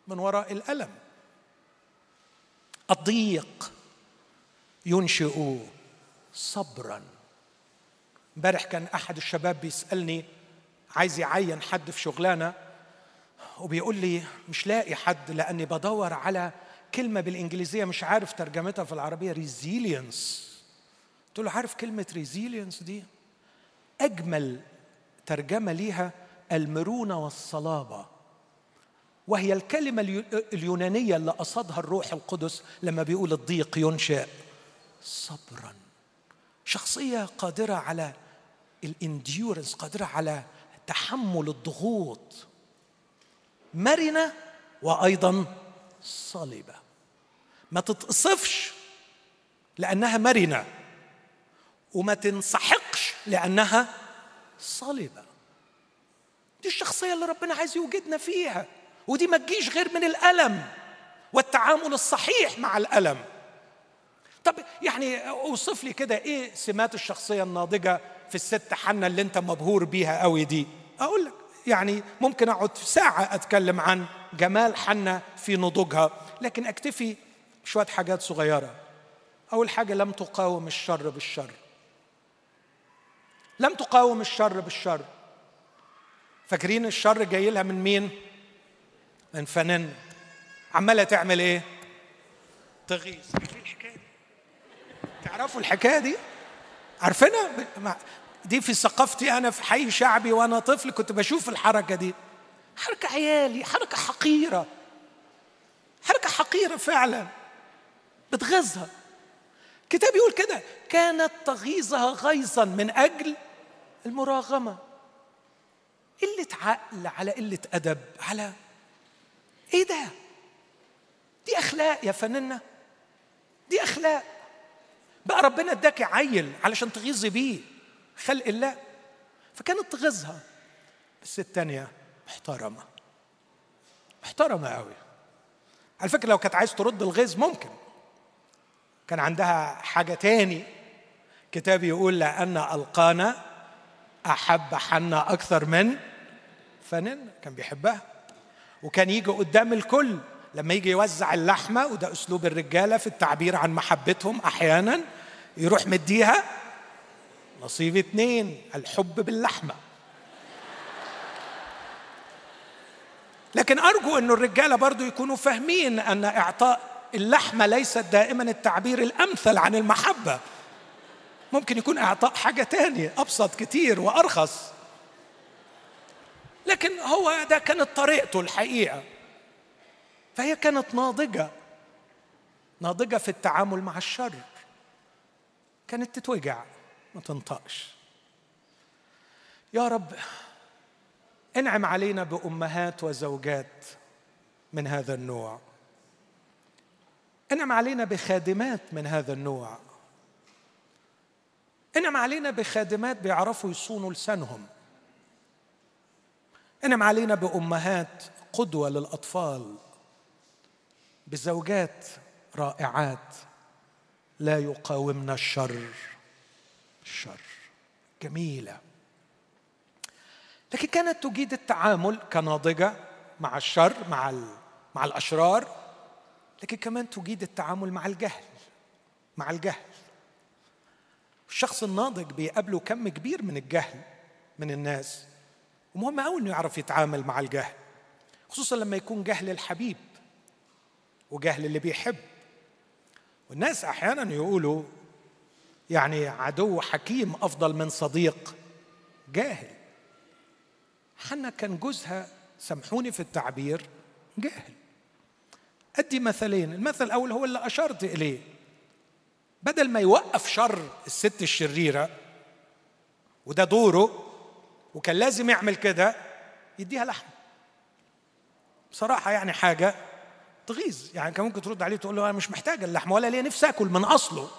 Speaker 1: من وراء الألم. الضيق ينشئ صبرا. امبارح كان أحد الشباب بيسألني عايز يعين حد في شغلانة؟ وبيقول لي مش لاقي حد لأني بدور على كلمة بالإنجليزية مش عارف ترجمتها في العربية ريزيلينس قلت له عارف كلمة resilience دي؟ أجمل ترجمة ليها المرونة والصلابة وهي الكلمة اليونانية اللي قصدها الروح القدس لما بيقول الضيق ينشأ. صبرا. شخصية قادرة على ال endurance قادرة على تحمل الضغوط. مرنة وأيضا صلبه ما تتقصفش لأنها مرنة وما تنسحقش لأنها صلبه دي الشخصية اللي ربنا عايز يوجدنا فيها ودي ما تجيش غير من الألم والتعامل الصحيح مع الألم. طب يعني اوصف لي كده إيه سمات الشخصية الناضجة في الست حنة اللي انت مبهور بيها قوي دي؟ أقول لك يعني ممكن اقعد ساعة اتكلم عن جمال حنة في نضوجها لكن اكتفي شوية حاجات صغيرة. أول حاجة لم تقاوم الشر بالشر. لم تقاوم الشر بالشر. فاكرين الشر جاي لها من مين؟ من فنان. عمالة تعمل إيه؟ تغيظ تعرفوا الحكاية دي؟ عارفينها؟ دي في ثقافتي أنا في حي شعبي وأنا طفل كنت بشوف الحركة دي. حركة عيالي حركة حقيرة. حركة حقيرة فعلا. بتغيظها كتاب يقول كده كانت تغيظها غيظا من أجل المراغمة. قلة عقل على قلة أدب على إيه ده؟ دي أخلاق يا فنانة. دي أخلاق. بقى ربنا اداكي عيل علشان تغيظي بيه خلق الله. فكانت تغيظها بس الثانية محترمة. محترمة قوي. على فكرة لو كانت عايز ترد الغيظ ممكن. كان عندها حاجة تاني. كتاب يقول لأن ألقانا أحب حنا أكثر من فنن كان بيحبها. وكان يجي قدام الكل. لما يجي يوزع اللحمة وده أسلوب الرجالة في التعبير عن محبتهم أحيانا. يروح مديها نصيب اتنين الحب باللحمة. لكن أرجو أن الرجالة برضو يكونوا فاهمين أن إعطاء اللحمة ليست دائما التعبير الأمثل عن المحبة. ممكن يكون إعطاء حاجة تانية أبسط كتير وأرخص. لكن هو ده كانت طريقته الحقيقة. فهي كانت ناضجة. ناضجة في التعامل مع الشر. كانت تتوجع ما تنطقش. يا رب انعم علينا بأمهات وزوجات من هذا النوع. انعم علينا بخادمات من هذا النوع. انعم علينا بخادمات بيعرفوا يصونوا لسانهم. انعم علينا بأمهات قدوة للأطفال بزوجات رائعات. لا يقاومن الشر. الشر. جميلة. لكن كانت تجيد التعامل كناضجة مع الشر مع مع الأشرار لكن كمان تجيد التعامل مع الجهل مع الجهل. الشخص الناضج بيقابله كم كبير من الجهل من الناس. ومهم قوي إنه يعرف يتعامل مع الجهل خصوصا لما يكون جهل الحبيب وجهل اللي بيحب والناس أحيانا يقولوا يعني عدو حكيم أفضل من صديق جاهل. حنا كان جوزها سامحوني في التعبير جاهل. أدي مثلين المثل الأول هو اللي أشرت إليه. بدل ما يوقف شر الست الشريرة وده دوره وكان لازم يعمل كده يديها لحم بصراحة يعني حاجة تغيظ. يعني كان ممكن ترد عليه تقول له أنا مش محتاج اللحم ولا ليه نفسي آكل من أصله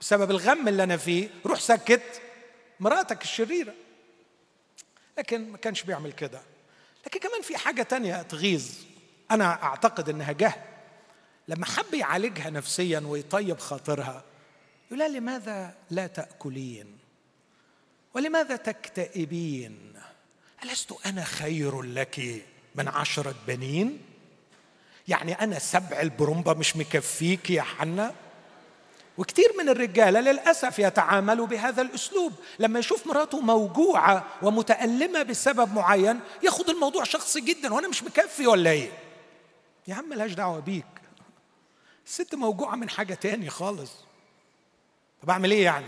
Speaker 1: بسبب الغم اللي أنا فيه. روح سكت مراتك الشريرة. لكن ما كانش بيعمل كده. لكن كمان في حاجة تانية تغيظ. أنا أعتقد إنها جهل لما حب يعالجها نفسيا ويطيب خاطرها يقول لماذا لا تأكلين؟ ولماذا تكتئبين؟ ألست أنا خير لك من عشرة بنين؟ يعني أنا سبع البرمبة مش مكفيك يا حنا وكثير من الرجاله للأسف يتعاملوا بهذا الأسلوب. لما يشوف مراته موجوعة ومتألمة بسبب معين ياخذ الموضوع شخصي جدا وأنا مش مكفي ولا إيه؟ يا عم ملهاش دعوة بيك. الست موجوعة من حاجة تاني خالص. طب أعمل إيه يعني؟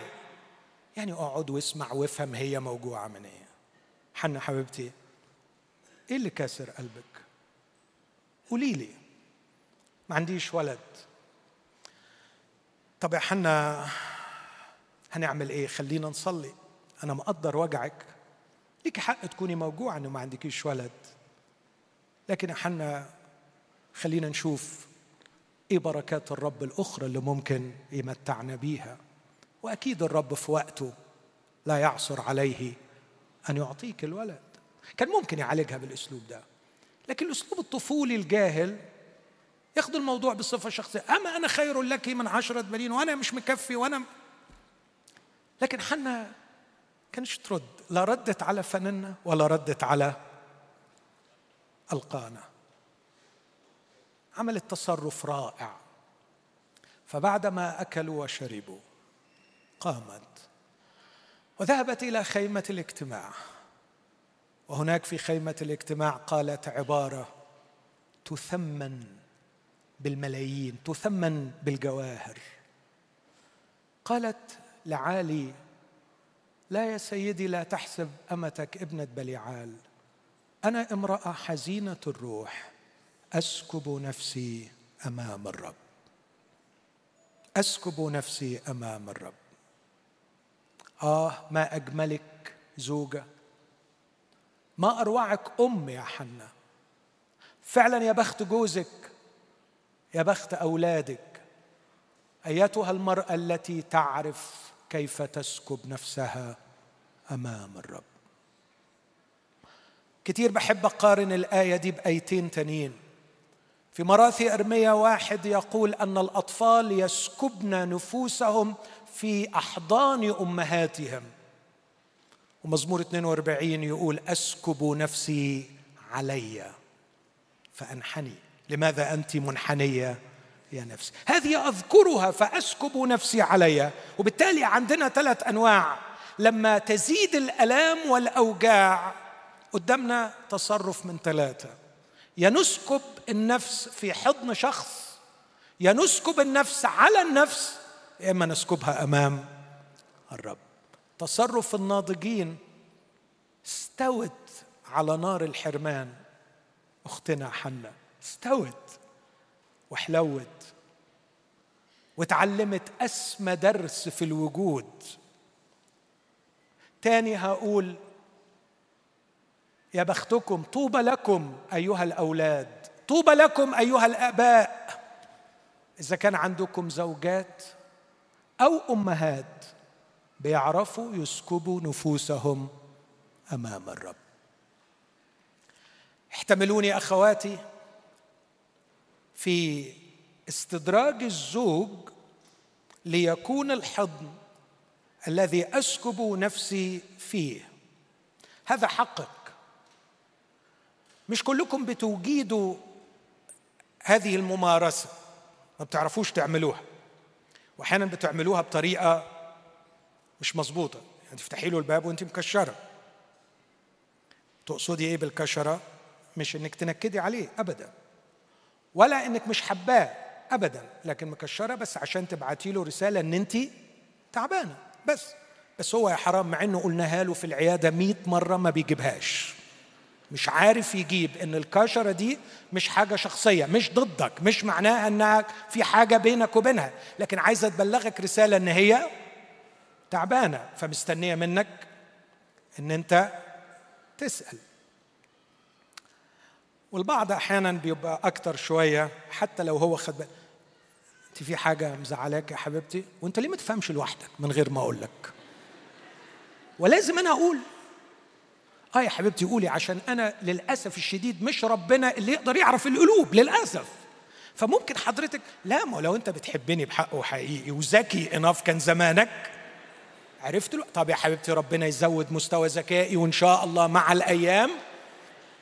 Speaker 1: يعني أقعد واسمع وافهم هي موجوعة من إيه. حنا حبيبتي إيه اللي كاسر قلبك؟ قولي لي. ما عنديش ولد. طب يا حنا هنعمل إيه؟ خلينا نصلي. أنا مقدر وجعك. ليك حق تكوني موجوعه إنه ما عندكيش ولد. لكن إحنا خلينا نشوف إيه بركات الرب الأخرى اللي ممكن يمتعنا بيها. وأكيد الرب في وقته لا يعصر عليه أن يعطيك الولد. كان ممكن يعالجها بالأسلوب ده. لكن الأسلوب الطفولي الجاهل ياخد الموضوع بصفة شخصية. أما أنا خير لك من عشرة بنين وأنا مش مكفي وأنا لكن حنا كانش ترد. لا ردت على فننا ولا ردت على ألقانا. عملت تصرف رائع. فبعدما أكلوا وشربوا قامت وذهبت إلى خيمة الاجتماع. وهناك في خيمة الاجتماع قالت عبارة تثمن بالملايين تثمن بالجواهر. قالت لعالي لا يا سيدي لا تحسب أمتك ابنة بليعال. أنا امرأة حزينة الروح أسكب نفسي أمام الرب. أسكب نفسي أمام الرب. آه ما أجملك زوجة. ما أروعك أم يا حنا فعلا يا بخت جوزك يا بخت أولادك أيتها المرأة التي تعرف كيف تسكب نفسها أمام الرب؟ كتير بحب أقارن الآية دي بآيتين تانيين. في مراثي ارميا واحد يقول أن الأطفال يسكبن نفوسهم في أحضان أمهاتهم. ومزمور 42 يقول أسكب نفسي علي فأنحني. لماذا أنت منحنية يا نفسي؟ هذه أذكرها فأسكب نفسي علي وبالتالي عندنا ثلاث أنواع. لما تزيد الألام والأوجاع قدامنا تصرف من ثلاثة. يا نسكب النفس في حضن شخص يا نسكب النفس على النفس يا إما نسكبها أمام الرب. تصرف الناضجين استوت على نار الحرمان أختنا حنا استوت وحلوت وتعلمت أسمى درس في الوجود. تاني هقول يا بختكم طوبى لكم أيها الأولاد طوبى لكم أيها الآباء. إذا كان عندكم زوجات أو أمهات بيعرفوا يسكبوا نفوسهم أمام الرب. احتملوني أخواتي في استدراج الزوج ليكون الحضن الذي أسكب نفسي فيه. هذا حقك. مش كلكم بتوجدوا هذه الممارسة. ما بتعرفوش تعملوها. وأحيانا بتعملوها بطريقة مش مظبوطة. يعني تفتحي له الباب وانت مكشرة. تقصدي إيه بالكشرة؟ مش إنك تنكدي عليه ابدا. ولا إنك مش حباه ابدا لكن مكشرة بس عشان تبعتي له رسالة إن انت تعبانة. بس بس هو يا حرام مع إنه قلناها له في العيادة 100 مرة ما بيجيبهاش. مش عارف يجيب إن الكشرة دي مش حاجة شخصية مش ضدك مش معناها إنها في حاجة بينك وبينها لكن عايزة تبلغك رسالة إن هي تعبانة فمستنية منك إن أنت تسأل. والبعض أحيانا بيبقى أكتر شوية حتى لو هو خد بالك أنت في حاجة مزعلاك يا حبيبتي وأنت ليه ما تفهمش لوحدك من غير ما أقول لك؟ ولازم أنا أقول. آه يا حبيبتي قولي عشان أنا للأسف الشديد مش ربنا اللي يقدر يعرف القلوب للأسف. فممكن حضرتك لا ما لو أنت بتحبني بحق وحقيقي وذكي اناف كان زمانك. عرفت له طب يا حبيبتي ربنا يزود مستوى ذكائي وإن شاء الله مع الأيام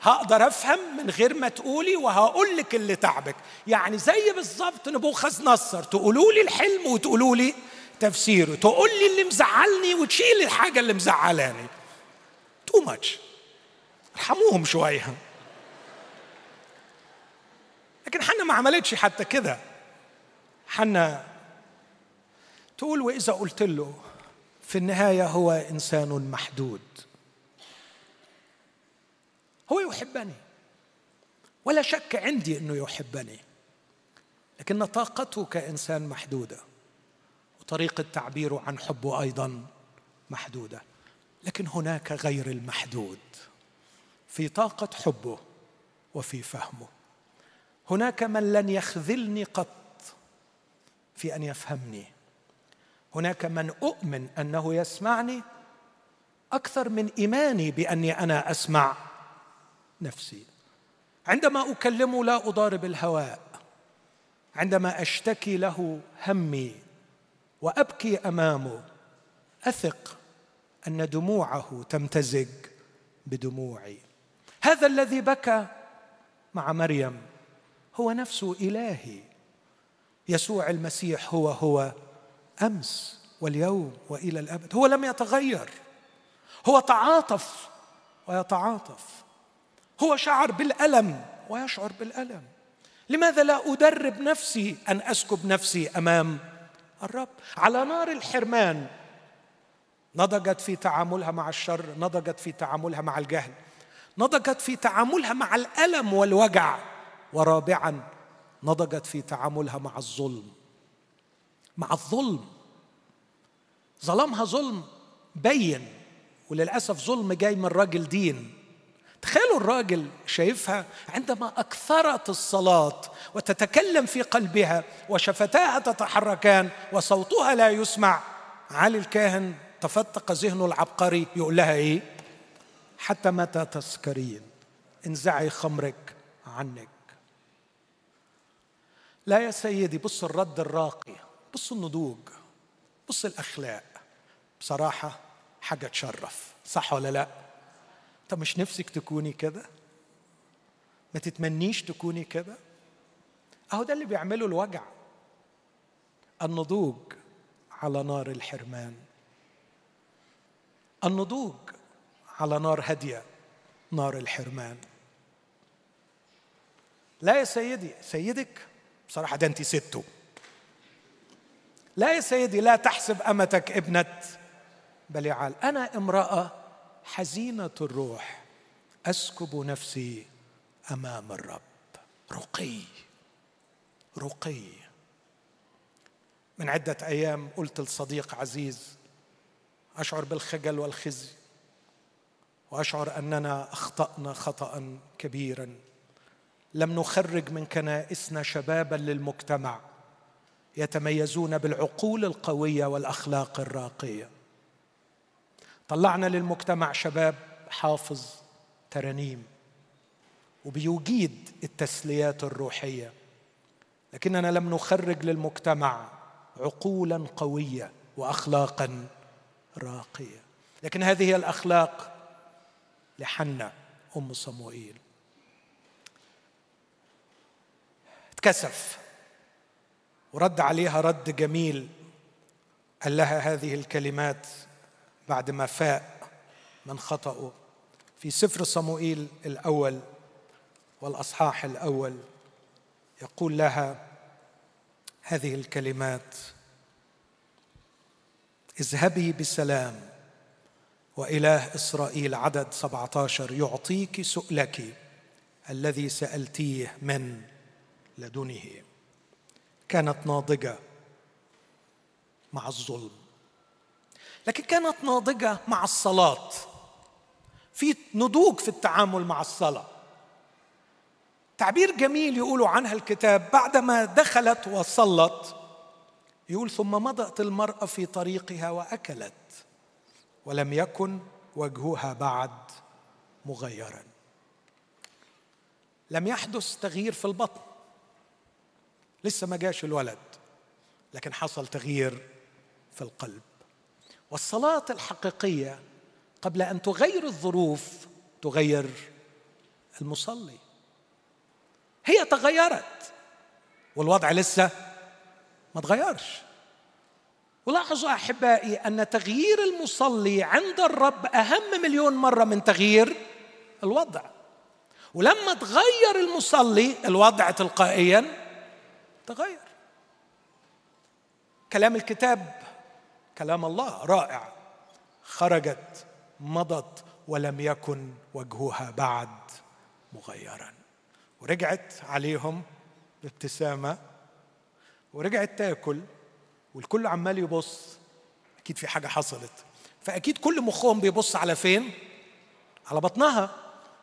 Speaker 1: هقدر افهم من غير ما تقولي وهقول لك اللي تعبك. يعني زي بالظبط نبوخذ نصر. تقولوا لي الحلم وتقولوا لي تفسيره. تقول لي اللي مزعلني وتشيل الحاجة اللي مزعلاني. تو ماتش ارحموهم شوية. لكن حنا ما عملتش حتى كده. حنا تقول وإذا قلت له في النهاية هو إنسان محدود. هو يحبني. ولا شك عندي إنه يحبني. لكن طاقته كانسان محدودة. وطريقة تعبيره عن حبه أيضا محدودة. لكن هناك غير المحدود. في طاقة حبه وفي فهمه. هناك من لن يخذلني قط في أن يفهمني. هناك من أؤمن أنه يسمعني أكثر من إيماني بأني أنا أسمع نفسي. عندما أكلمه لا أضارب الهواء. عندما أشتكي له همي. وأبكي أمامه. أثق أن دموعه تمتزج بدموعي. هذا الذي بكى مع مريم هو نفسه إلهي. يسوع المسيح هو هو أمس واليوم وإلى الأبد. هو لم يتغير. هو تعاطف ويتعاطف. هو شعر بالألم ويشعر بالألم. لماذا لا أدرب نفسي أن أسكب نفسي أمام الرب؟ على نار الحرمان نضجت في تعاملها مع الشر نضجت في تعاملها مع الجهل نضجت في تعاملها مع الألم والوجع ورابعا نضجت في تعاملها مع الظلم. مع الظلم. ظلمها ظلم بين وللأسف ظلم جاي من راجل دين. تخيلوا الراجل شايفها عندما أكثرت الصلاة وتتكلم في قلبها وشفتاها تتحركان وصوتها لا يسمع علي الكاهن تفتق ذهنه العبقري يقول لها إيه؟ حتى متى تسكرين؟ انزعي خمرك عنك. لا يا سيدي بص الرد الراقي بص النضوج بص الأخلاق. بصراحة حاجة تشرف صح ولا لا؟ انت مش نفسك تكوني كده؟ ما تتمنيش تكوني كده؟ أهو ده اللي بيعمله الوجع. النضوج على نار الحرمان. النضوج على نار هادية نار الحرمان. لا يا سيدي سيدك بصراحة ده انت سته. لا يا سيدي لا تحسب أمتك ابنة بليعال أنا امرأة حزينة الروح أسكب نفسي أمام الرب. رقي رقي. من عدة أيام قلت لصديق عزيز أشعر بالخجل والخزي وأشعر أننا أخطأنا خطا كبيرا. لم نخرج من كنائسنا شبابا للمجتمع يتميزون بالعقول القوية والأخلاق الراقية. طلعنا للمجتمع شباب حافظ ترانيم وبيجيد التسليات الروحية. لكننا لم نخرج للمجتمع عقولا قوية واخلاقا راقية. لكن هذه هي الأخلاق لحنا أم صموئيل. اتكسف. ورد عليها رد جميل قال لها هذه الكلمات بعد ما فاق من خطأه. في سفر صموئيل الأول والأصحاح الأول يقول لها هذه الكلمات اذهبي بسلام وإله إسرائيل عدد 17 يعطيك سؤلك الذي سألتيه من لدنه. كانت ناضجة مع الظلم. لكن كانت ناضجة مع الصلاة. في نضوج في التعامل مع الصلاة. تعبير جميل يقولوا عنها الكتاب بعدما دخلت وصلت يقول ثم مضت المرأة في طريقها وأكلت ولم يكن وجهها بعد مغيرا. لم يحدث تغيير في البطن. لسه ما جاش الولد لكن حصل تغيير في القلب. والصلاة الحقيقية قبل أن تغير الظروف تغير المصلي. هي تغيرت والوضع لسه ما تغيرش. ولاحظوا أحبائي أن تغيير المصلي عند الرب أهم مليون مرة من تغيير الوضع. ولما تغير المصلي الوضع تلقائيا تغير. كلام الكتاب كلام الله رائع. خرجت مضت ولم يكن وجهها بعد مغيرا. ورجعت عليهم بابتسامه ورجعت تاكل والكل عمال يبص. أكيد في حاجة حصلت. فأكيد كل مخهم بيبص على فين؟ على بطنها.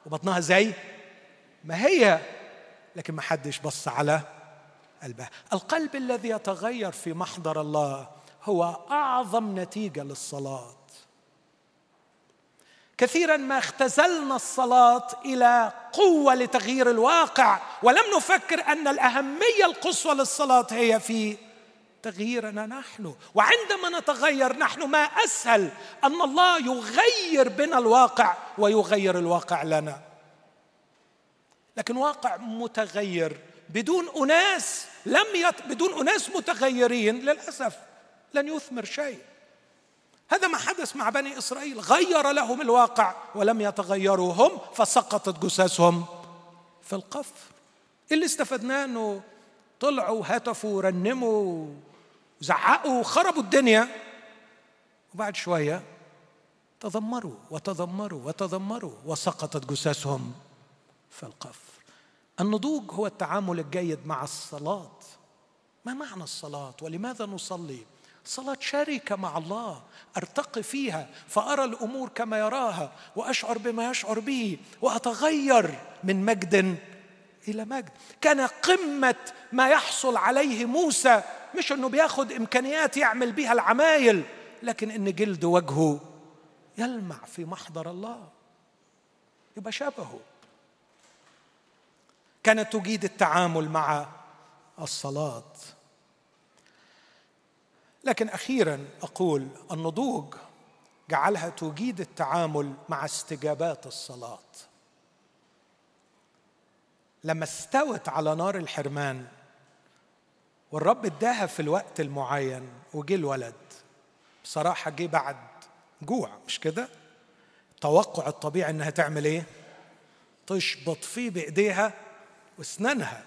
Speaker 1: وبطنها زي ما هي. لكن ما حدش بص على قلبها. القلب الذي يتغير في محضر الله هو أعظم نتيجة للصلاة. كثيرا ما اختزلنا الصلاة إلى قوة لتغيير الواقع ولم نفكر أن الأهمية القصوى للصلاة هي في تغييرنا نحن. وعندما نتغير نحن ما أسهل أن الله يغير بنا الواقع ويغير الواقع لنا. لكن واقع متغير بدون أناس لم يت... بدون أناس متغيرين للأسف. لن يثمر شيء. هذا ما حدث مع بني إسرائيل. غير لهم الواقع ولم يتغيروا هم فسقطت جثثهم في القفر. اللي استفدناه إنه طلعوا هتفوا ورنموا زعقوا وخربوا الدنيا. وبعد شوية تذمروا وتذمروا وتذمروا وسقطت جثثهم في القفر. النضوج هو التعامل الجيد مع الصلاة. ما معنى الصلاة؟ ولماذا نصلي؟ صلاة شركة مع الله أرتقي فيها فأرى الأمور كما يراها وأشعر بما يشعر به وأتغير من مجد إلى مجد. كان قمة ما يحصل عليه موسى مش أنه بياخد إمكانيات يعمل بها العمايل لكن أن جلد وجهه يلمع في محضر الله. يبقى شبهه. كانت تجيد التعامل مع الصلاة. لكن أخيرا أقول النضوج جعلها تجيد التعامل مع استجابات الصلاة. لما استوت على نار الحرمان والرب اداها في الوقت المعين وجه الولد بصراحة جه بعد جوع مش كده؟ التوقع الطبيعي إنها تعمل إيه؟ تشبط فيه بإيديها وأسنانها.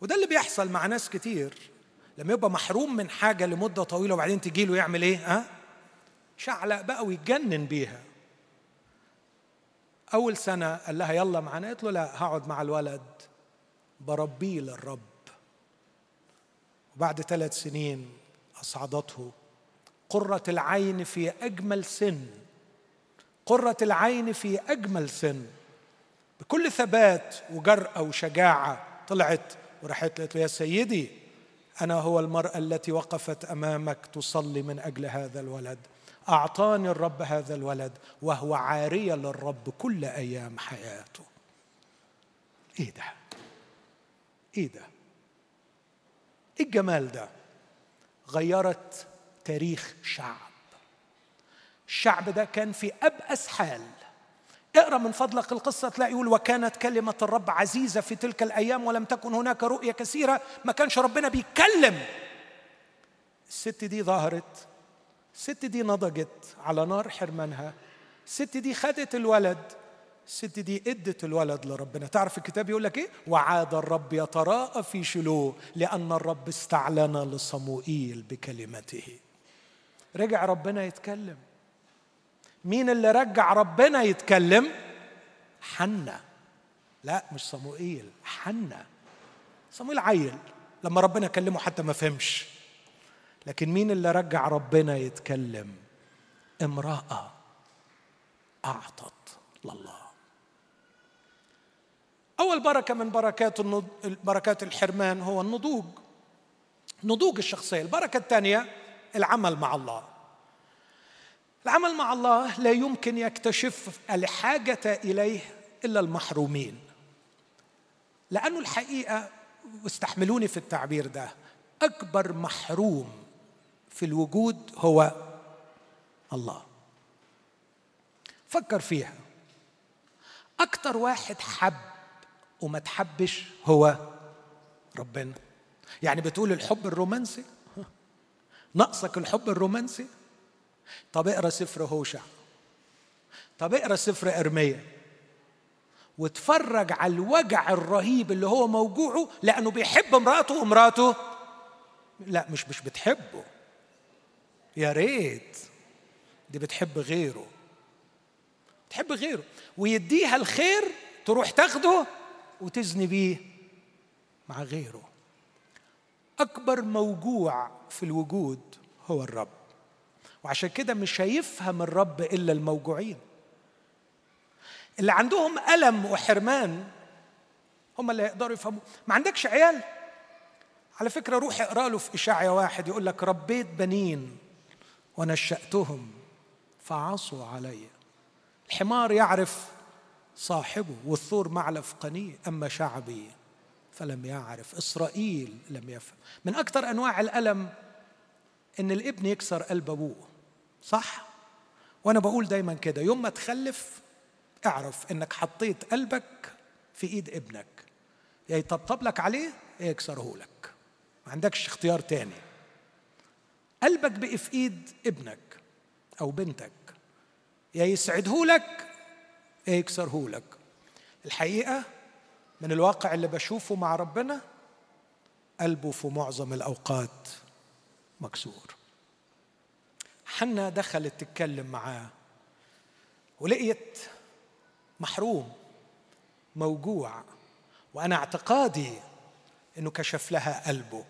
Speaker 1: وده اللي بيحصل مع ناس كتير. لما يبقى محروم من حاجة لمدة طويلة وبعدين تجي له يعمل إيه؟ ها؟ شعلق بقى ويتجنن بيها. أول سنة قال لها يلا معانا. قالت له لا هقعد مع الولد. بربيه للرب. وبعد ثلاث سنين أصعدته. قرة العين في أجمل سن. قرة العين في أجمل سن. بكل ثبات وجرأة وشجاعة طلعت وراحت قالت له يا سيدي أنا هو المرأة التي وقفت أمامك تصلي من أجل هذا الولد أعطاني الرب هذا الولد وهو عارية للرب كل أيام حياته إيه ده؟ إيه ده؟ إيه الجمال ده؟ غيرت تاريخ شعب الشعب ده كان في أبأس حال اقرأ من فضلك القصة تلاقي يقول وكانت كلمة الرب عزيزة في تلك الأيام ولم تكن هناك رؤية كثيرة ما كانش ربنا بيتكلم الست دي ظهرت الست دي نضجت على نار حرمانها الست دي خدت الولد الست دي ادت الولد لربنا. تعرف الكتاب يقول لك إيه؟ وعاد الرب يتراءى في شلوه لأن الرب استعلن لصموئيل بكلمته. رجع ربنا يتكلم. مين اللي رجع ربنا يتكلم؟ حنا لا مش صموئيل حنا صموئيل عيل. لما ربنا كلمه حتى ما فهمش. لكن مين اللي رجع ربنا يتكلم؟ امرأة أعطت لله. أول بركة من بركات. بركات الحرمان هو النضوج. نضوج الشخصية البركة الثانية العمل مع الله. العمل مع الله لا يمكن يكتشف الحاجة إليه إلا المحرومين. لأنه الحقيقة واستحملوني في التعبير ده أكبر محروم في الوجود هو الله. فكر فيها. أكتر واحد حب وما تحبش هو ربنا. يعني بتقول الحب الرومانسي؟ ناقصك الحب الرومانسي؟ طب اقرأ سفر هوشع. طب اقرأ سفر ارميا واتفرج على الوجع الرهيب اللي هو موجوعه لأنه بيحب امرأته ومراته لا مش مش بتحبه. يا ريت. دي بتحب غيره. تحب غيره. ويديها الخير تروح تاخده وتزني بيه مع غيره. أكبر موجوع في الوجود هو الرب. وعشان كده مش هيفهم الرب إلا الموجوعين. اللي عندهم ألم وحرمان هم اللي يقدروا يفهموا. ما عندكش عيال؟ على فكرة روح اقرأ له في إشاعة واحد يقول لك ربيت بنين ونشأتهم فعصوا علي. الحمار يعرف صاحبه والثور معلف قني. أما شعبي فلم يعرف. إسرائيل لم يفهم. من أكثر أنواع الألم إن الابن يكسر قلب أبوه. صح؟ وأنا بقول دايما كده يوم ما تخلف اعرف إنك حطيت قلبك في إيد ابنك. يا يطبطب لك عليه يا يكسره لك. ما عندكش اختيار تاني. قلبك بقي في إيد ابنك أو بنتك. يا يسعده لك يا يكسره لك. الحقيقة من الواقع اللي بشوفه مع ربنا قلبه في معظم الأوقات مكسور. حنا دخلت تتكلم معاه ولقيت محروم موجوع وأنا اعتقادي إنه كشف لها قلبه.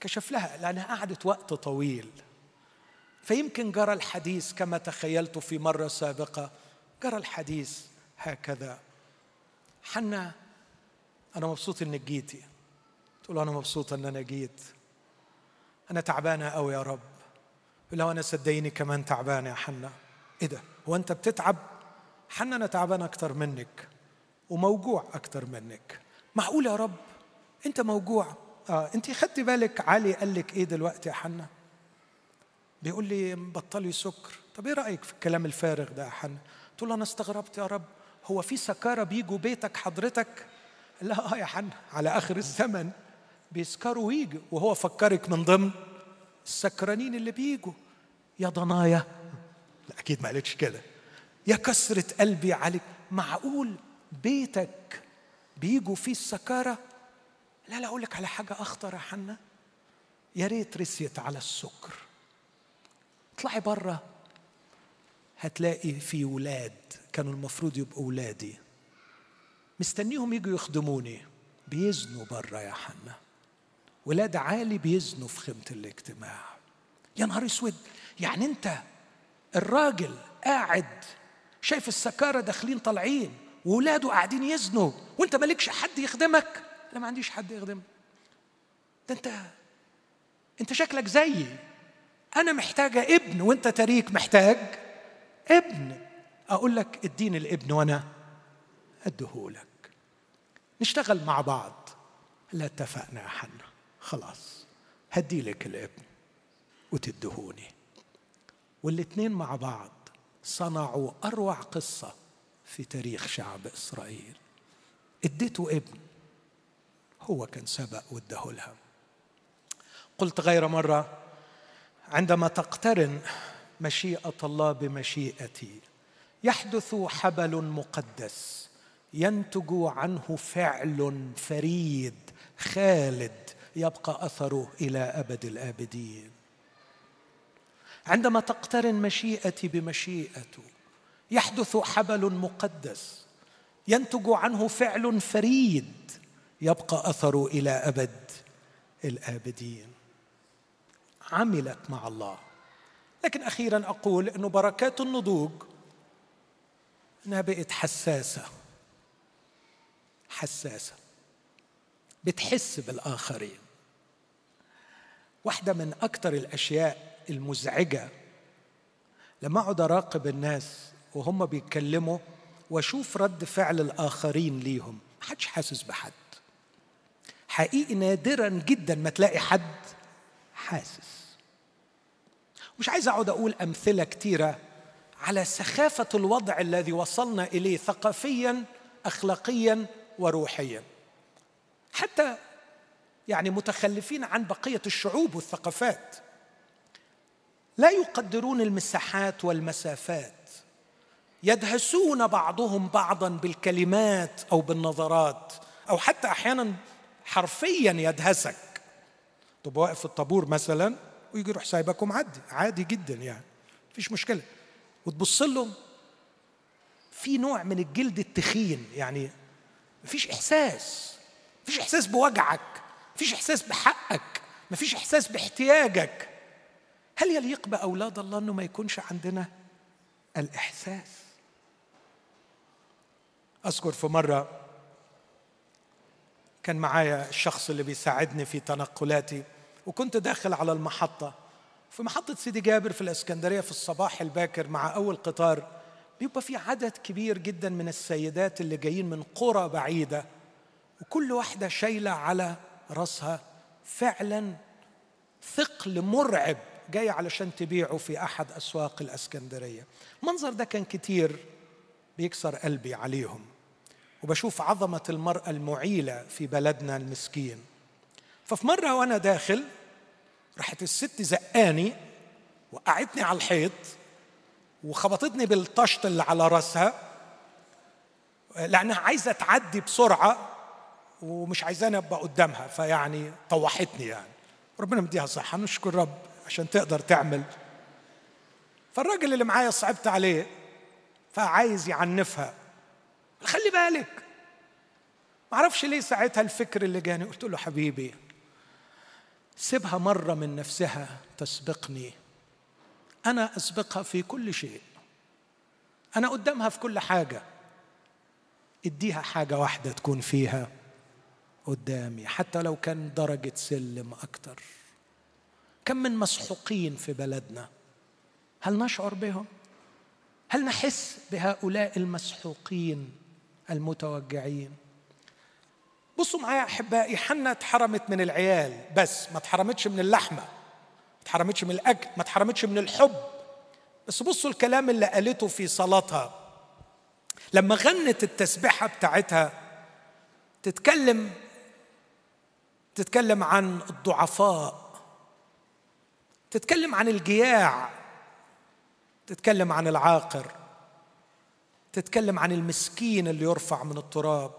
Speaker 1: كشف لها لأنها قعدت وقت طويل. فيمكن جرى الحديث كما تخيلت في مرة سابقة جرى الحديث هكذا. حنا أنا مبسوط انك جيتي. تقول أنا مبسوطه إن أنا جيت. أنا تعبانة قوي يا رب. لو أنا صدقيني كمان تعبانه يا حنا إيه ده؟ هو أنت بتتعب؟ حنا أنا تعبان أكتر منك وموجوع أكتر منك. معقول يا رب؟ أنت موجوع. آه أنت خدتي بالك علي قال لك إيه دلوقتي يا حنا بيقول لي بطلي سكر. طب إيه رأيك في الكلام الفارغ ده يا حنا تقول له أنا استغربت يا رب. هو في سكارى بيجوا بيتك حضرتك؟ لا آه يا حنا على آخر الزمن بيسكروا ويجوا وهو فكرك من ضمن السكرانين اللي بيجوا يا ضنايا. لا أكيد ما قالتش كده. يا كسرة قلبي عليك. معقول بيتك بيجوا فيه السكارة؟ لا لا أقول لك على حاجة أخطر يا حنا يا ريت رسيت على السكر. اطلعي بره هتلاقي في ولاد. كانوا المفروض يبقوا ولادي. مستنيهم يجوا يخدموني. بيزنوا بره يا حنا ولاد عالي بيزنوا في خيمة الاجتماع. يا نهار اسود. يعني انت الراجل قاعد شايف السكارة داخلين طالعين وولاده قاعدين يزنوا وانت مالكش حد يخدمك؟ لا ما عنديش حد يخدمك ده انت انت شكلك زيي. أنا محتاجة ابن وانت تريك محتاج ابن. أقول لك اديني الابن وأنا أديهولك. نشتغل مع بعض. لا اتفقنا يا حنا خلاص هدي لك الابن وتدهوني. والاتنين مع بعض صنعوا أروع قصة في تاريخ شعب إسرائيل. اديته ابن هو كان سبق واداه لها قلت غير مرة عندما تقترن مشيئة الله بمشيئتي يحدث حبل مقدس ينتج عنه فعل فريد خالد يبقى أثره إلى أبد الآبدين. عندما تقترن مشيئتي بمشيئته يحدث حبل مقدس ينتج عنه فعل فريد يبقى اثره إلى أبد الآبدين. عملت مع الله. لكن أخيرا أقول إنه بركات النضوج. انها بقت حساسة. حساسة. بتحس بالآخرين. واحدة من أكثر الأشياء المزعجة. لما أقعد أراقب الناس وهم بيتكلموا وأشوف رد فعل الآخرين ليهم محدش حاسس بحد. حقيقي نادرا جدا ما تلاقي حد حاسس. مش عايز أقعد أقول أمثلة كتيرة على سخافة الوضع الذي وصلنا إليه ثقافيا اخلاقيا وروحيا. حتى يعني متخلفين عن بقية الشعوب والثقافات. لا يقدرون المساحات والمسافات. يدهسون بعضهم بعضا بالكلمات أو بالنظرات. أو حتى أحيانا حرفيا يدهسك. تبقى واقف في الطابور مثلا ويجي يروح سايبك ومعدي عادي جدا يعني مفيش مشكلة. وتبص له في نوع من الجلد التخين يعني مفيش إحساس مفيش إحساس بوجعك. مفيش إحساس بحقك مفيش إحساس باحتياجك. هل يليق بأولاد الله إنه ما يكونش عندنا الإحساس؟ أذكر في مرة كان معايا الشخص اللي بيساعدني في تنقلاتي وكنت داخل على المحطة. في محطة سيدي جابر في الإسكندرية في الصباح الباكر مع أول قطار بيبقى في عدد كبير جدا من السيدات اللي جايين من قرى بعيدة وكل واحدة شايلة على راسها فعلا ثقل مرعب جاي علشان تبيعه في أحد أسواق الإسكندرية. المنظر ده كان كتير بيكسر قلبي عليهم. وبشوف عظمة المرأة المعيلة في بلدنا المسكين. ففي مرة وأنا داخل راحت الست زقاني وقعتني على الحيط وخبطتني بالطشط اللي على راسها لأنها عايزة تعدي بسرعة ومش عايزاني أبقى قدامها فيعني طوحتني يعني. ربنا مديها صحة نشكر رب عشان تقدر تعمل. فالراجل اللي معايا صعبت عليه فعايز يعنفها. خلي بالك. معرفش ليه ساعتها الفكر اللي جاني قلت له حبيبي سيبها مرة من نفسها تسبقني. أنا أسبقها في كل شيء. أنا قدامها في كل حاجة. اديها حاجة واحدة تكون فيها. قدامي حتى لو كان درجة سلم أكتر. كم من مسحوقين في بلدنا؟ هل نشعر بهم؟ هل نحس بهؤلاء المسحوقين المتوجعين؟ بصوا معايا أحبائي حنا اتحرمت من العيال بس ما اتحرمتش من اللحمة ما اتحرمتش من الأكل ما اتحرمتش من الحب. بس بصوا الكلام اللي قالته في صلاتها. لما غنت التسبيحة بتاعتها تتكلم تتكلم عن الضعفاء تتكلم عن الجياع تتكلم عن العاقر تتكلم عن المسكين اللي يرفع من التراب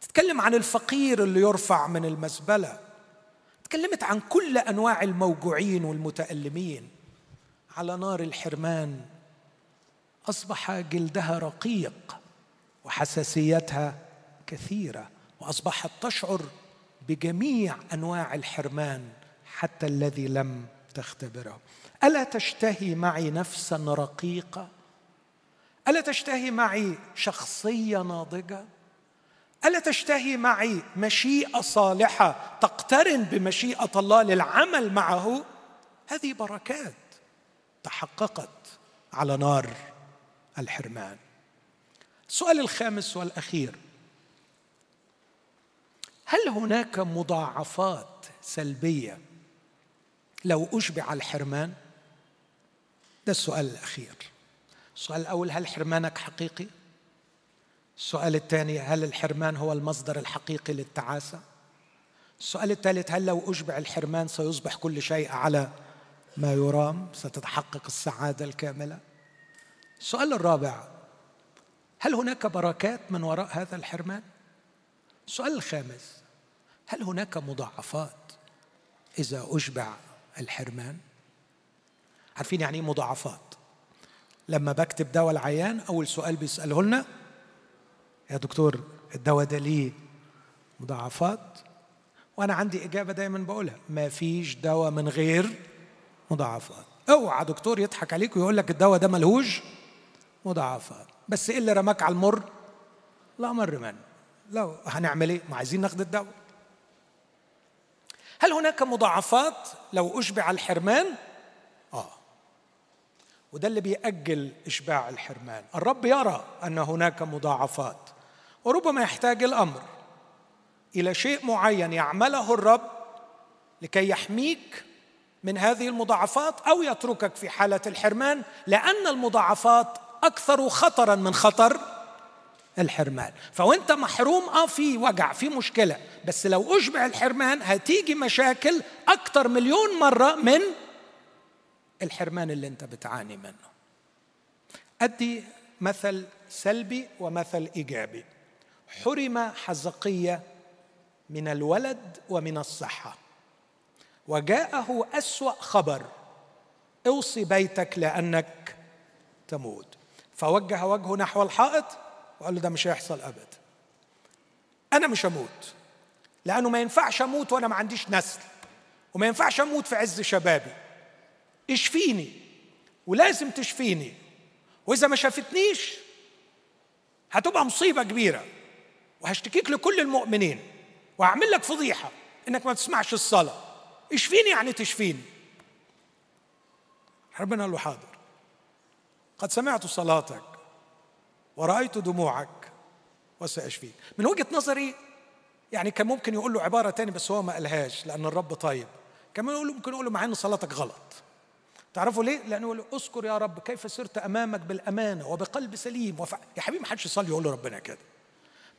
Speaker 1: تتكلم عن الفقير اللي يرفع من المزبلة تكلمت عن كل أنواع الموجوعين والمتألمين. على نار الحرمان أصبح جلدها رقيق وحساسيتها كثيرة وأصبحت تشعر بجميع أنواع الحرمان حتى الذي لم تختبره. ألا تشتهي معي نفسا رقيقة؟ ألا تشتهي معي شخصية ناضجة؟ ألا تشتهي معي مشيئة صالحة تقترن بمشيئة الله للعمل معه؟ هذه بركات تحققت على نار الحرمان. السؤال الخامس والأخير. هل هناك مضاعفات سلبية لو أشبع الحرمان؟ ده السؤال الأخير. السؤال الأول هل حرمانك حقيقي؟ السؤال الثاني هل الحرمان هو المصدر الحقيقي للتعاسة؟ السؤال الثالث هل لو أشبع الحرمان سيصبح كل شيء على ما يرام؟ ستتحقق السعادة الكاملة. السؤال الرابع هل هناك بركات من وراء هذا الحرمان؟ السؤال الخامس هل هناك مضاعفات إذا أشبع الحرمان؟ عارفين يعني إيه مضاعفات؟ لما بكتب دواء العيان أول سؤال بيسأله لنا يا دكتور الدواء ده ليه مضاعفات؟ وأنا عندي إجابة دايما بقولها ما فيش دواء من غير مضاعفات. أوعى دكتور يضحك عليك ويقول لك الدواء ده ملهوش مضاعفات. بس إيه اللي رماك على المر؟ لا مر منه لو هنعمل إيه؟ ما عايزين ناخد الدواء. هل هناك مضاعفات لو أشبع الحرمان؟ آه. وده اللي بيأجل إشباع الحرمان. الرب يرى أن هناك مضاعفات وربما يحتاج الأمر إلى شيء معين يعمله الرب لكي يحميك من هذه المضاعفات أو يتركك في حالة الحرمان لأن المضاعفات أكثر خطرا من خطر الحرمان. فوانت محروم آه في وجع في مشكلة. بس لو أشبع الحرمان هتيجي مشاكل أكتر مليون مرة من الحرمان اللي أنت بتعاني منه. أدي مثل سلبي ومثل إيجابي. حرم حزقية من الولد ومن الصحة. وجاءه أسوأ خبر. أوصي بيتك لأنك تموت. فوجه وجهه نحو الحائط. وقال له ده مش هيحصل ابدا أنا مش هموت لأنه ما ينفعش أموت وأنا ما عنديش نسل وما ينفعش أموت في عز شبابي. اشفيني ولازم تشفيني وإذا ما شافتنيش هتبقى مصيبة كبيرة وهشتكيك لكل المؤمنين وهعمل لك فضيحة إنك ما تسمعش الصلاة. اشفيني يعني تشفيني. ربنا قال له حاضر. قد سمعت صلاتك ورأيت دموعك وسأشفيك. من وجهة نظري يعني كان ممكن يقول له عبارة تاني بس هو ما قالهاش لأن الرب طيب. له ممكن يقول له مع أن صلاتك غلط. تعرفوا ليه؟ لأنه يقول اذكر يا رب كيف سرت أمامك بالأمانة وبقلب سليم. وف... يا حبيبي ما حدش يصلي يقول ربنا كده.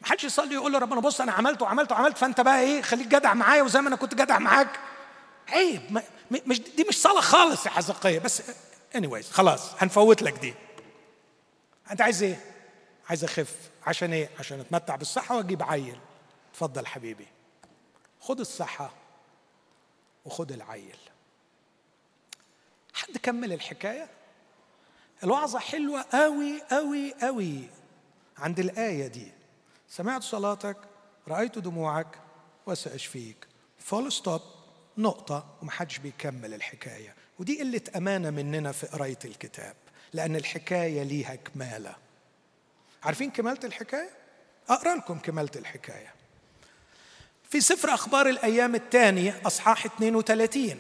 Speaker 1: ما حدش يصلي يقول ربنا بص أنا عملت وعملت وعملت فأنت بقى إيه؟ خليك جدع معايا وزي ما أنا كنت جدع معاك. عيب ما... مش دي مش صلاة خالص يا حزقية. بس anyways خلاص هنفوت لك دي. أنت عايز إيه؟ عايز أخف عشان إيه؟ عشان أتمتع بالصحة وأجيب عيل. اتفضل حبيبي. خد الصحة وخد العيل. حد كمل الحكاية؟ الوعظة حلوة قوي قوي قوي عند الآية دي سمعت صلاتك رأيت دموعك وسأشفيك. full stop نقطة ومحدش بيكمل الحكاية. ودي قلة أمانة مننا في قراية الكتاب لأن الحكاية ليها كمالة. عارفين كمالة الحكاية؟ أقرأ لكم كمالة الحكاية. في سفر أخبار الأيام الثاني أصحاح 32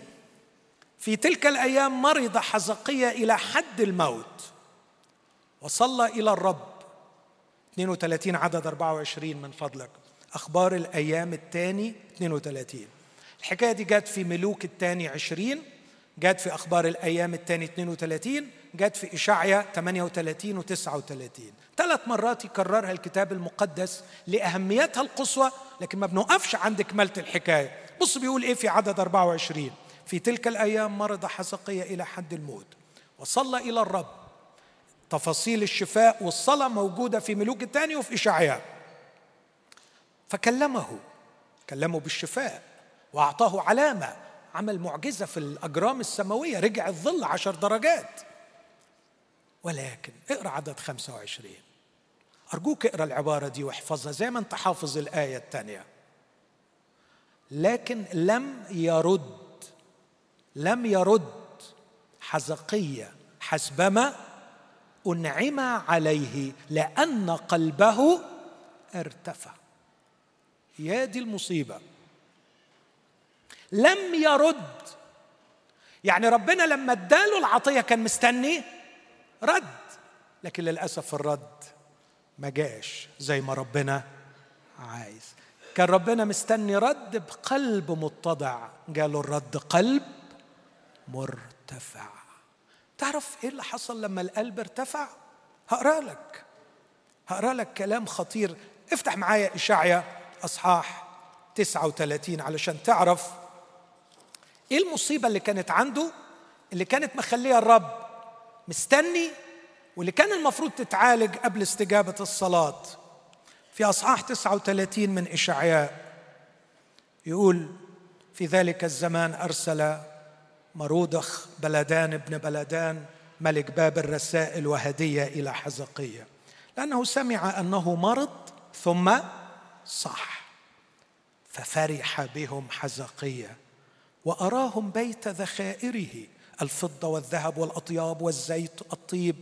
Speaker 1: في تلك الأيام مرض حزقية إلى حد الموت. وصلى إلى الرب. 32 عدد 24 من فضلك. أخبار الأيام الثاني 32 الحكاية دي جت في ملوك الثاني 20 جت في أخبار الأيام الثاني 32 جت في إشعيا 38 و 39 ثلاث مرات يكررها الكتاب المقدس لأهميتها القصوى لكن ما بنوقفش عند كمالة الحكاية. بص بيقول إيه في عدد 24 في تلك الأيام مرض حزقية إلى حد الموت وصلى إلى الرب. تفاصيل الشفاء والصلاة موجودة في ملوك الثاني وفي إشعياء. فكلمه كلمه بالشفاء وأعطاه علامة عمل معجزة في الأجرام السماوية رجع الظل عشر درجات. ولكن اقرأ عدد 25 أرجوك اقرأ العبارة دي واحفظها زي ما أنت حافظ الآية الثانية لكن لم يرد لم يرد حزقية حسبما أنعم عليه لأن قلبه ارتفع. يا دي المصيبة. لم يرد. يعني ربنا لما اداله العطية كان مستني رد لكن للأسف الرد ما جاش زي ما ربنا عايز. كان ربنا مستني رد بقلب متضع. جاله الرد قلب مرتفع. تعرف إيه اللي حصل لما القلب ارتفع؟ هقرأ لك. هقرأ لك كلام خطير. افتح معايا إشعيا أصحاح 39 علشان تعرف إيه المصيبة اللي كانت عنده اللي كانت مخليه الرب مستني واللي كان المفروض تتعالج قبل استجابة الصلاة في أصحاح 39 من إشعياء يقول في ذلك الزمان أرسل مرودخ بلدان ابن بلدان ملك بابل رسائل وهدية إلى حزقية لأنه سمع أنه مرض ثم صح ففرح بهم حزقية وأراهم بيت ذخائره الفضة والذهب والأطياب والزيت الطيب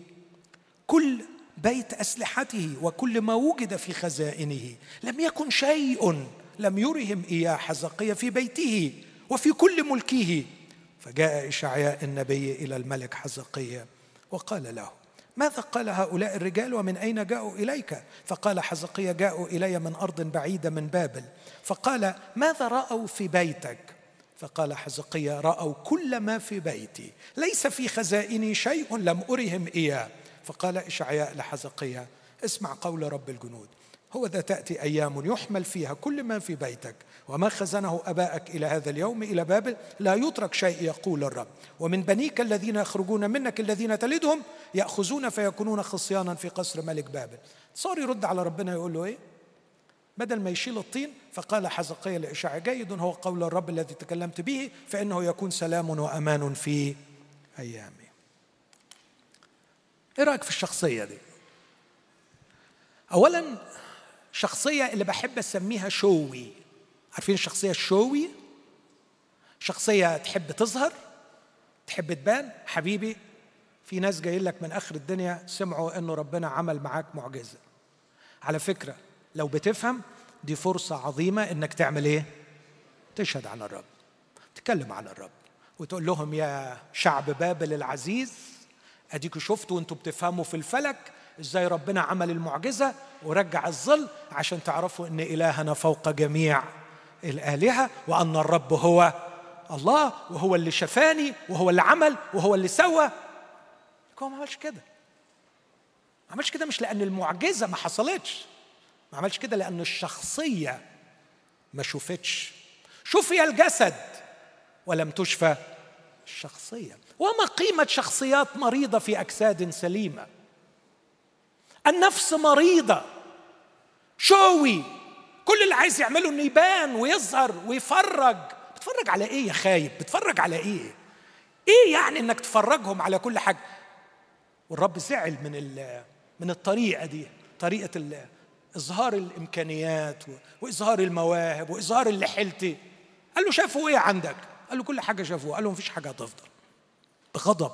Speaker 1: كل بيت أسلحته وكل ما وجد في خزائنه. لم يكن شيء لم يرهم اياه حزقيه في بيته وفي كل ملكه. فجاء إشعياء النبي إلى الملك حزقية وقال له ماذا قال هؤلاء الرجال ومن أين جاءوا إليك؟ فقال حزقية جاءوا إلي من أرض بعيدة من بابل. فقال ماذا رأوا في بيتك؟ فقال حزقية رأوا كل ما في بيتي. ليس في خزائني شيء لم أرهم إياه. فقال إشعياء لحزقية اسمع قول رب الجنود هو ذا تأتي أيام يحمل فيها كل ما في بيتك وما خزنه أباءك إلى هذا اليوم إلى بابل لا يترك شيء يقول الرب. ومن بنيك الذين يخرجون منك الذين تلدهم يأخذون فيكونون خصيانا في قصر ملك بابل. صار يرد على ربنا يقول له إيه؟ بدل ما يشيل الطين فقال حزقية لإشاعة جيد هو قول الرب الذي تكلمت به فإنه يكون سلام وأمان في أيامي إيه رأيك في الشخصية دي؟ أولا شخصية اللي بحب أسميها شوي عارفين الشخصيه الشوي شخصية تحب تظهر تحب تبان. حبيبي في ناس جايين لك من آخر الدنيا سمعوا إنه ربنا عمل معاك معجزة. على فكرة لو بتفهم دي فرصة عظيمة إنك تعمل إيه؟ تشهد عن الرب تتكلم عن الرب وتقول لهم يا شعب بابل العزيز اديكوا شفتوا وأنتوا بتفهموا في الفلك إزاي ربنا عمل المعجزة ورجع الظل عشان تعرفوا إن إلهنا فوق جميع الآلهة وأن الرب هو الله وهو اللي شفاني وهو اللي عمل وهو اللي سوى. هو ما عملش كده. ما عملش كده مش لأن المعجزة ما حصلتش. ما عملش كده لأن الشخصية ما شفتش. شفي الجسد ولم تشفى الشخصية. وما قيمة شخصيات مريضة في أجساد سليمة؟ النفس مريضة. شوي. كل اللي عايز يعمله إنه يبان ويظهر ويفرج. بتفرج على إيه يا خايب؟ بتفرج على إيه؟ إيه يعني إنك تفرجهم على كل حاجة؟ والرب زعل من من الطريقة دي طريقة إظهار الإمكانيات وإظهار المواهب وإظهار اللي حلتي. قال له شافوا إيه عندك؟ قال له كل حاجة شافوها. قال له مفيش حاجة هتفضل. بغضب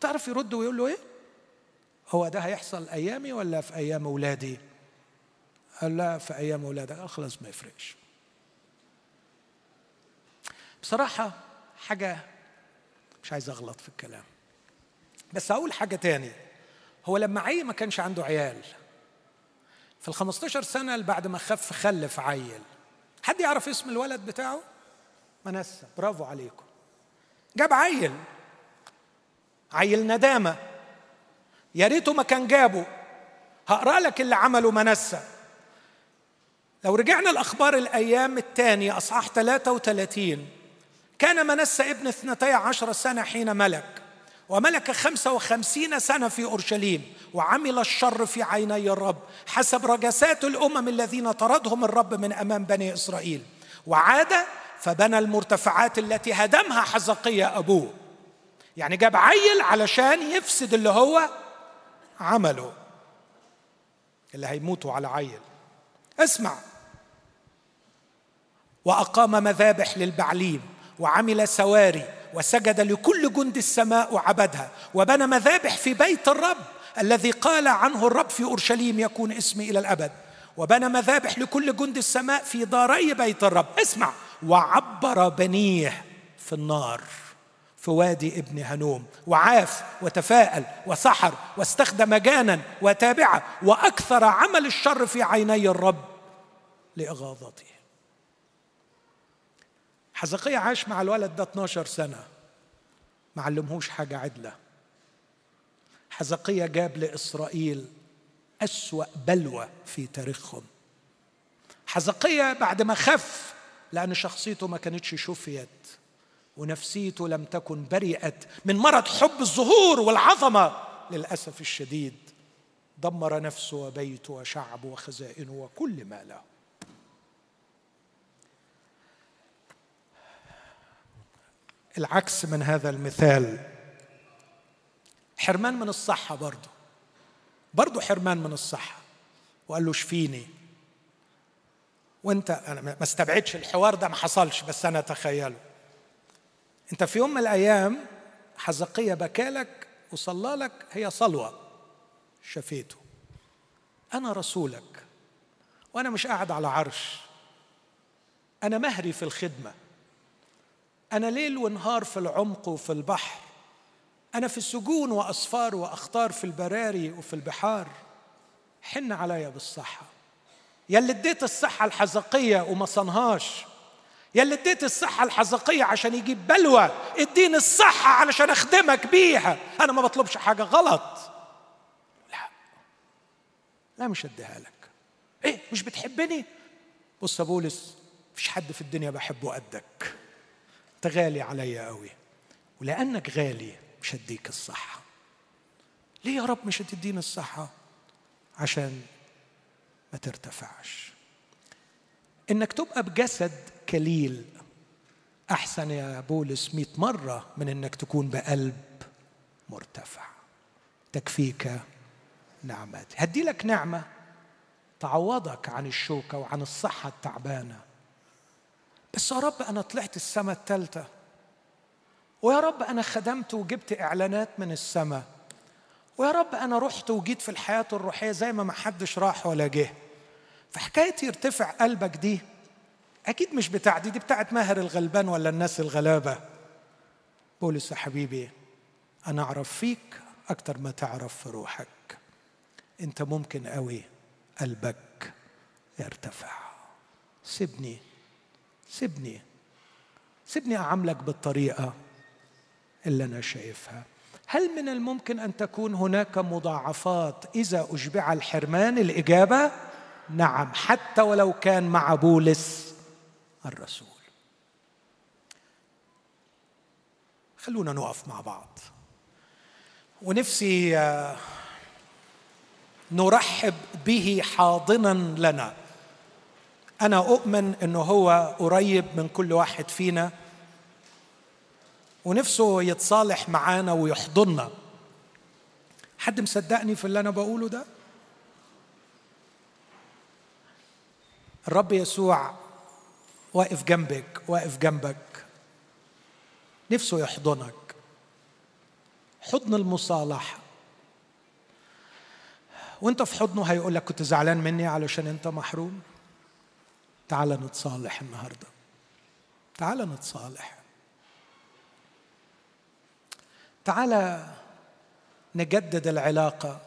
Speaker 1: تعرف يرد ويقول له إيه؟ هو ده هيحصل أيامي ولا في أيام أولادي؟ قال لا في أيام أولادك. قال خلاص ما يفرقش. بصراحة حاجة مش عايز أغلط في الكلام. بس هقول حاجة تاني. هو لما عي ما كانش عنده عيال. في ال 15 سنة اللي بعد ما خف خلف عيل. حد يعرف اسم الولد بتاعه؟ منسى. برافو عليكم. جاب عيل. عيل ندامه يا ريته ما كان جابه. هقرأ لك اللي عمله منسى. لو رجعنا الأخبار الأيام الثانية أصحاح 33 كان منسى ابن اثنتي عشر سنة حين ملك وملك خمسة وخمسين سنة في أورشليم وعمل الشر في عيني الرب حسب رجسات الأمم الذين طردهم الرب من أمام بني إسرائيل. وعاد فبنى المرتفعات التي هدمها حزقية أبوه. يعني جاب عيل علشان يفسد اللي هو عمله. اللي هيموتوا على عيل. اسمع. وأقام مذابح للبعليم وعمل سواري وسجد لكل جند السماء وعبدها وبنى مذابح في بيت الرب الذي قال عنه الرب في أورشليم يكون اسمي إلى الأبد. وبنى مذابح لكل جند السماء في داري بيت الرب. اسمع. وعبر بنيه في النار. في وادي ابن هنوم وعاف وتفاءل وسحر واستخدم جانا وتابعة وأكثر عمل الشر في عيني الرب لإغاظته. حزقية عاش مع الولد ده 12 سنة ما علمهوش حاجة عدلة. حزقية جاب لإسرائيل أسوأ بلوى في تاريخهم. حزقية بعد ما خف لأن شخصيته ما كانتش شفيت. ونفسيته لم تكن برئت من مرض حب الظهور والعظمة. للأسف الشديد دمر نفسه وبيته وشعبه وخزائنه وكل ما له. العكس من هذا المثال. حرمان من الصحة برضه. برضه حرمان من الصحة. وقال له شفيني. وانت أنا ما استبعدش الحوار ده ما حصلش بس أنا أتخيله. أنت في يوم من الأيام حزقية بكالك وصلى لك هي صلوة. شفيته. أنا رسولك. وأنا مش قاعد على عرش. أنا مهري في الخدمة. أنا ليل ونهار في العمق وفي البحر. أنا في السجون وأصفار وأخطار في البراري وفي البحار. حن عليا بالصحة. يا اللي اديت الصحة الحزقية وما صنهاش. يا اللي اديت الصحة الحزقية عشان يجيب بلوى اديني الصحة علشان اخدمك بيها. أنا ما بطلبش حاجة غلط. لا. لا مش اديها لك. إيه مش بتحبني؟ بص يا بولس مفيش حد في الدنيا بحبه قدك. أنت غالي عليا قوي ولأنك غالي مش هديك الصحة. ليه يا رب مش هتديني الصحة؟ عشان ما ترتفعش. إنك تبقى بجسد كليل. أحسن يا بولس مئة مرة من إنك تكون بقلب مرتفع. تكفيك نعمتي هدي لك نعمة تعوضك عن الشوكة وعن الصحة التعبانة. بس يا رب أنا طلعت السماء الثالثة ويا رب أنا خدمت وجبت إعلانات من السماء ويا رب أنا رحت وجيت في الحياة الروحية زي ما ما حدش راح ولا جه. فحكاية يرتفع قلبك دي أكيد مش بتاع دي بتاعت ماهر الغلبان ولا الناس الغلابة. بولس يا حبيبي أنا أعرف فيك أكتر ما تعرف في روحك. أنت ممكن قوي قلبك يرتفع. سيبني سيبني سيبني أعاملك بالطريقة اللي أنا شايفها. هل من الممكن أن تكون هناك مضاعفات إذا أشبع الحرمان؟ الإجابة نعم حتى ولو كان مع بولس. الرسول. خلونا نقف مع بعض. ونفسي آه، نرحب به حاضنا لنا. أنا أؤمن انه هو قريب من كل واحد فينا. ونفسه يتصالح معانا ويحضننا. حد مصدقني في اللي أنا بقوله ده؟ الرب يسوع واقف جنبك واقف جنبك. نفسه يحضنك. حضن المصالحة. وانت في حضنه هيقول لك كنت زعلان مني علشان انت محروم؟ تعال نتصالح النهارده. تعال نتصالح. تعال نجدد العلاقة.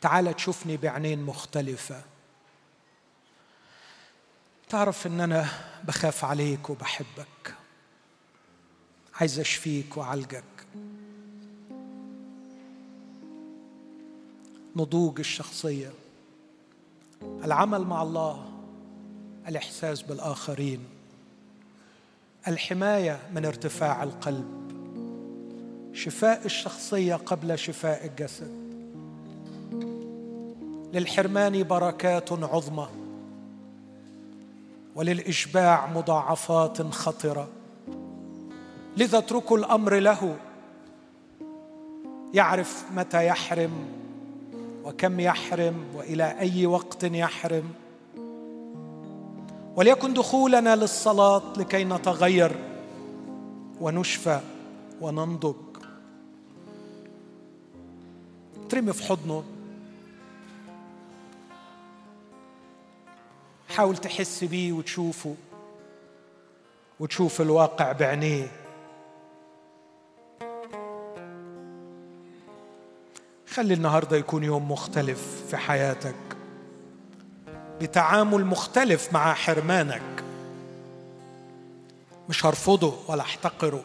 Speaker 1: تعال تشوفني بعينين مختلفة. تعرف إن أنا بخاف عليك وبحبك. عايز أشفيك وأعالجك. نضوج الشخصية. العمل مع الله. الإحساس بالآخرين. الحماية من ارتفاع القلب. شفاء الشخصية قبل شفاء الجسد. للحرمان بركات عظمى. وللإشباع مضاعفات خطرة. لذا اتركوا الأمر له. يعرف متى يحرم وكم يحرم وإلى أي وقت يحرم. وليكن دخولنا للصلاة لكي نتغير ونشفى وننضج. ترمي في حضنه. حاول تحس بيه وتشوفه وتشوف الواقع بعينيه. خلي النهارده يكون يوم مختلف في حياتك بتعامل مختلف مع حرمانك. مش هرفضه ولا احتقره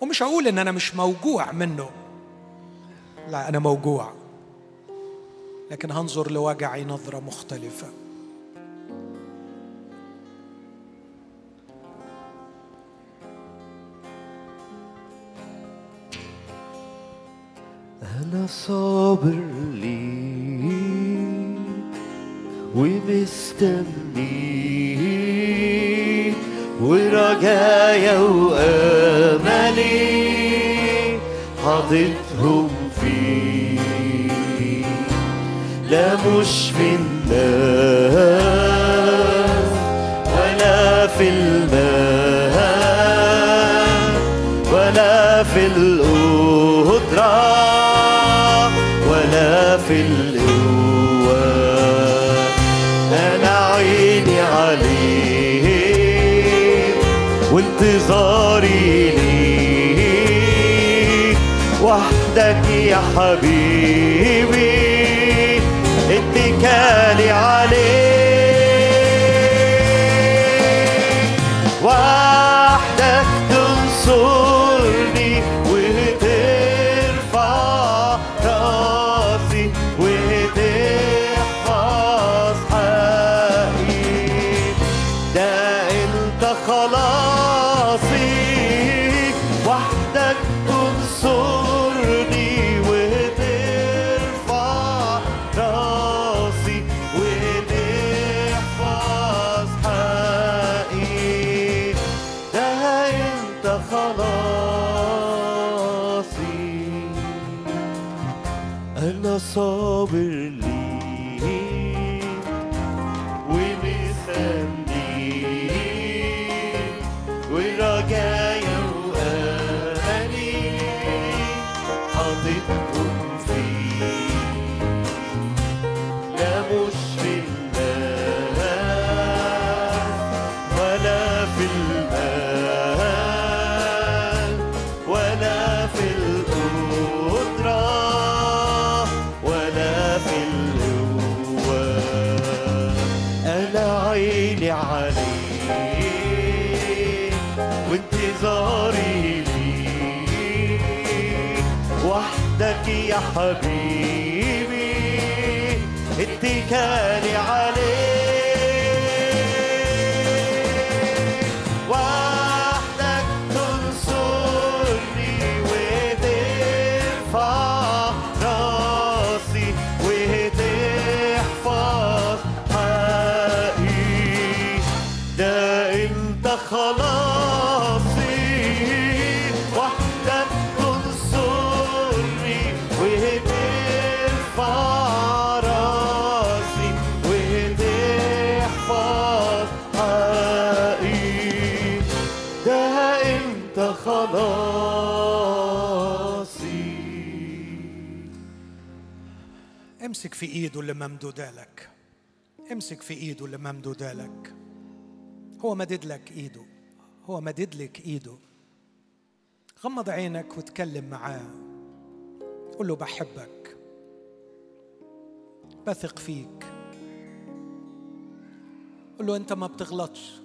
Speaker 1: ومش هقول إن أنا مش موجوع منه. لا أنا موجوع لكن هنظر لوجعي نظرة مختلفة.
Speaker 2: أنا صابر ليك ومستني ورجايا وأملي حاططهم فيك. لا مش في الناس ولا في المال ولا في القدرة ولا في القوة أنا عيني عليك وانتظاري ليك. وحدك يا حبيبي اتكالي عليك. أنا صابر ليك حبيبي اتكالي
Speaker 1: امسك في ايده اللي ممدودة لك. امسك في ايده اللي ممدودة لك. هو مدد لك ايده. هو مدد لك ايده. غمض عينك وتكلم معاه. قول له بحبك. بثق فيك. قول له انت ما بتغلطش.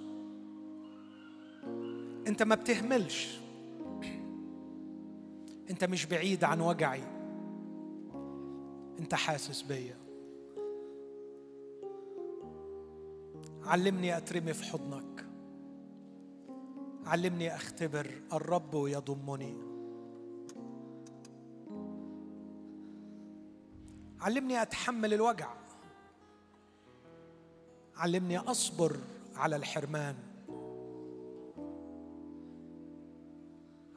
Speaker 1: انت ما بتهملش. انت مش بعيد عن وجعي. انت حاسس بيا. علمني أترمي في حضنك. علمني أختبر الرب يضمني. علمني أتحمل الوجع. علمني أصبر على الحرمان.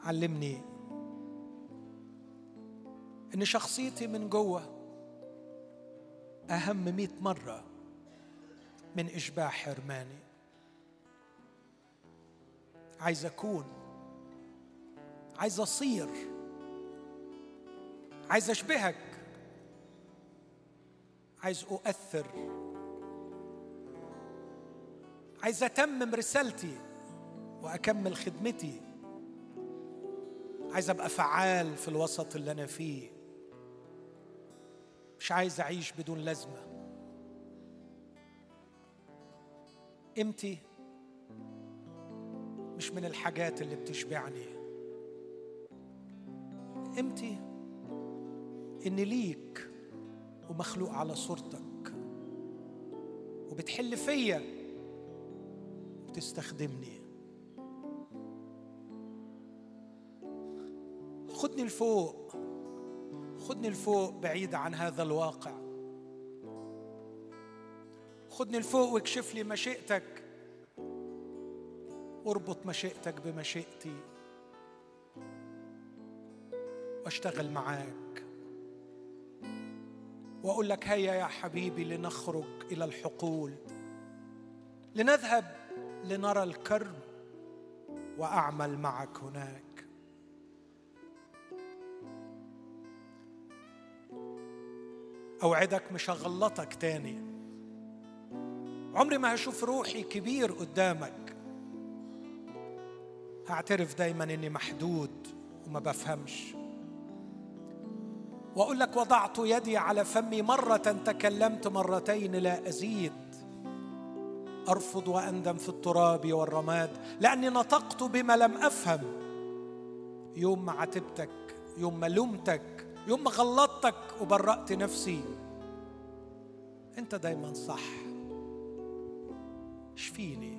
Speaker 1: علمني إن شخصيتي من جوه أهم مئة مرة من إشباع حرماني. عايز أكون عايز أصير عايز أشبهك عايز أؤثر عايز أتمم رسالتي وأكمل خدمتي عايز أبقى فعال في الوسط اللي أنا فيه. مش عايز أعيش بدون لازمة. قيمتي مش من الحاجات اللي بتشبعني. قيمتي اني ليك ومخلوق على صورتك. وبتحل فيا وبتستخدمني. خدني لفوق. خدني لفوق بعيد عن هذا الواقع. خدني لفوق واكشف لي مشيئتك. واربط مشيئتك بمشيئتي. وأشتغل معاك. وأقول لك هيا يا حبيبي لنخرج إلى الحقول. لنذهب لنرى الكرم وأعمل معك هناك. أوعدك مش هغلطك تاني. عمري ما هشوف روحي كبير قدامك. هعترف دايما إني محدود وما بفهمش. وأقول لك وضعت يدي على فمي مرة تكلمت مرتين لا أزيد. أرفض وأندم في التراب والرماد لأني نطقت بما لم أفهم. يوم ما عاتبتك يوم ما لومتك يوم ما غلطتك وبرأت نفسي أنت دايما صح. اشفيني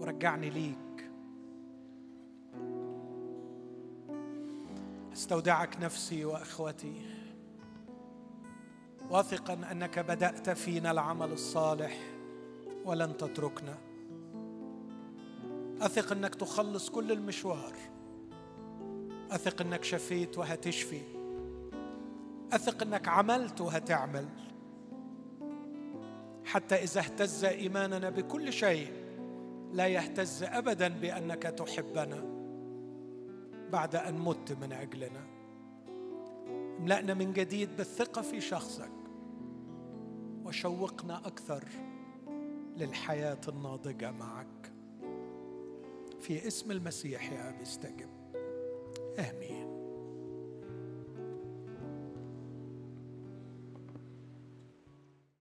Speaker 1: ورجعني ليك. أستودعك نفسي وأخوتي. واثقا أنك بدأت فينا العمل الصالح ولن تتركنا. أثق أنك تخلص كل المشوار. أثق إنك شفيت وهتشفي. أثق إنك عملت وهتعمل. حتى إذا اهتز إيماننا بكل شيء لا يهتز ابدا بأنك تحبنا بعد أن مت من أجلنا. املأنا من جديد بالثقة في شخصك وشوقنا أكثر للحياة الناضجة معك. في اسم المسيح يا أبي استجب. امين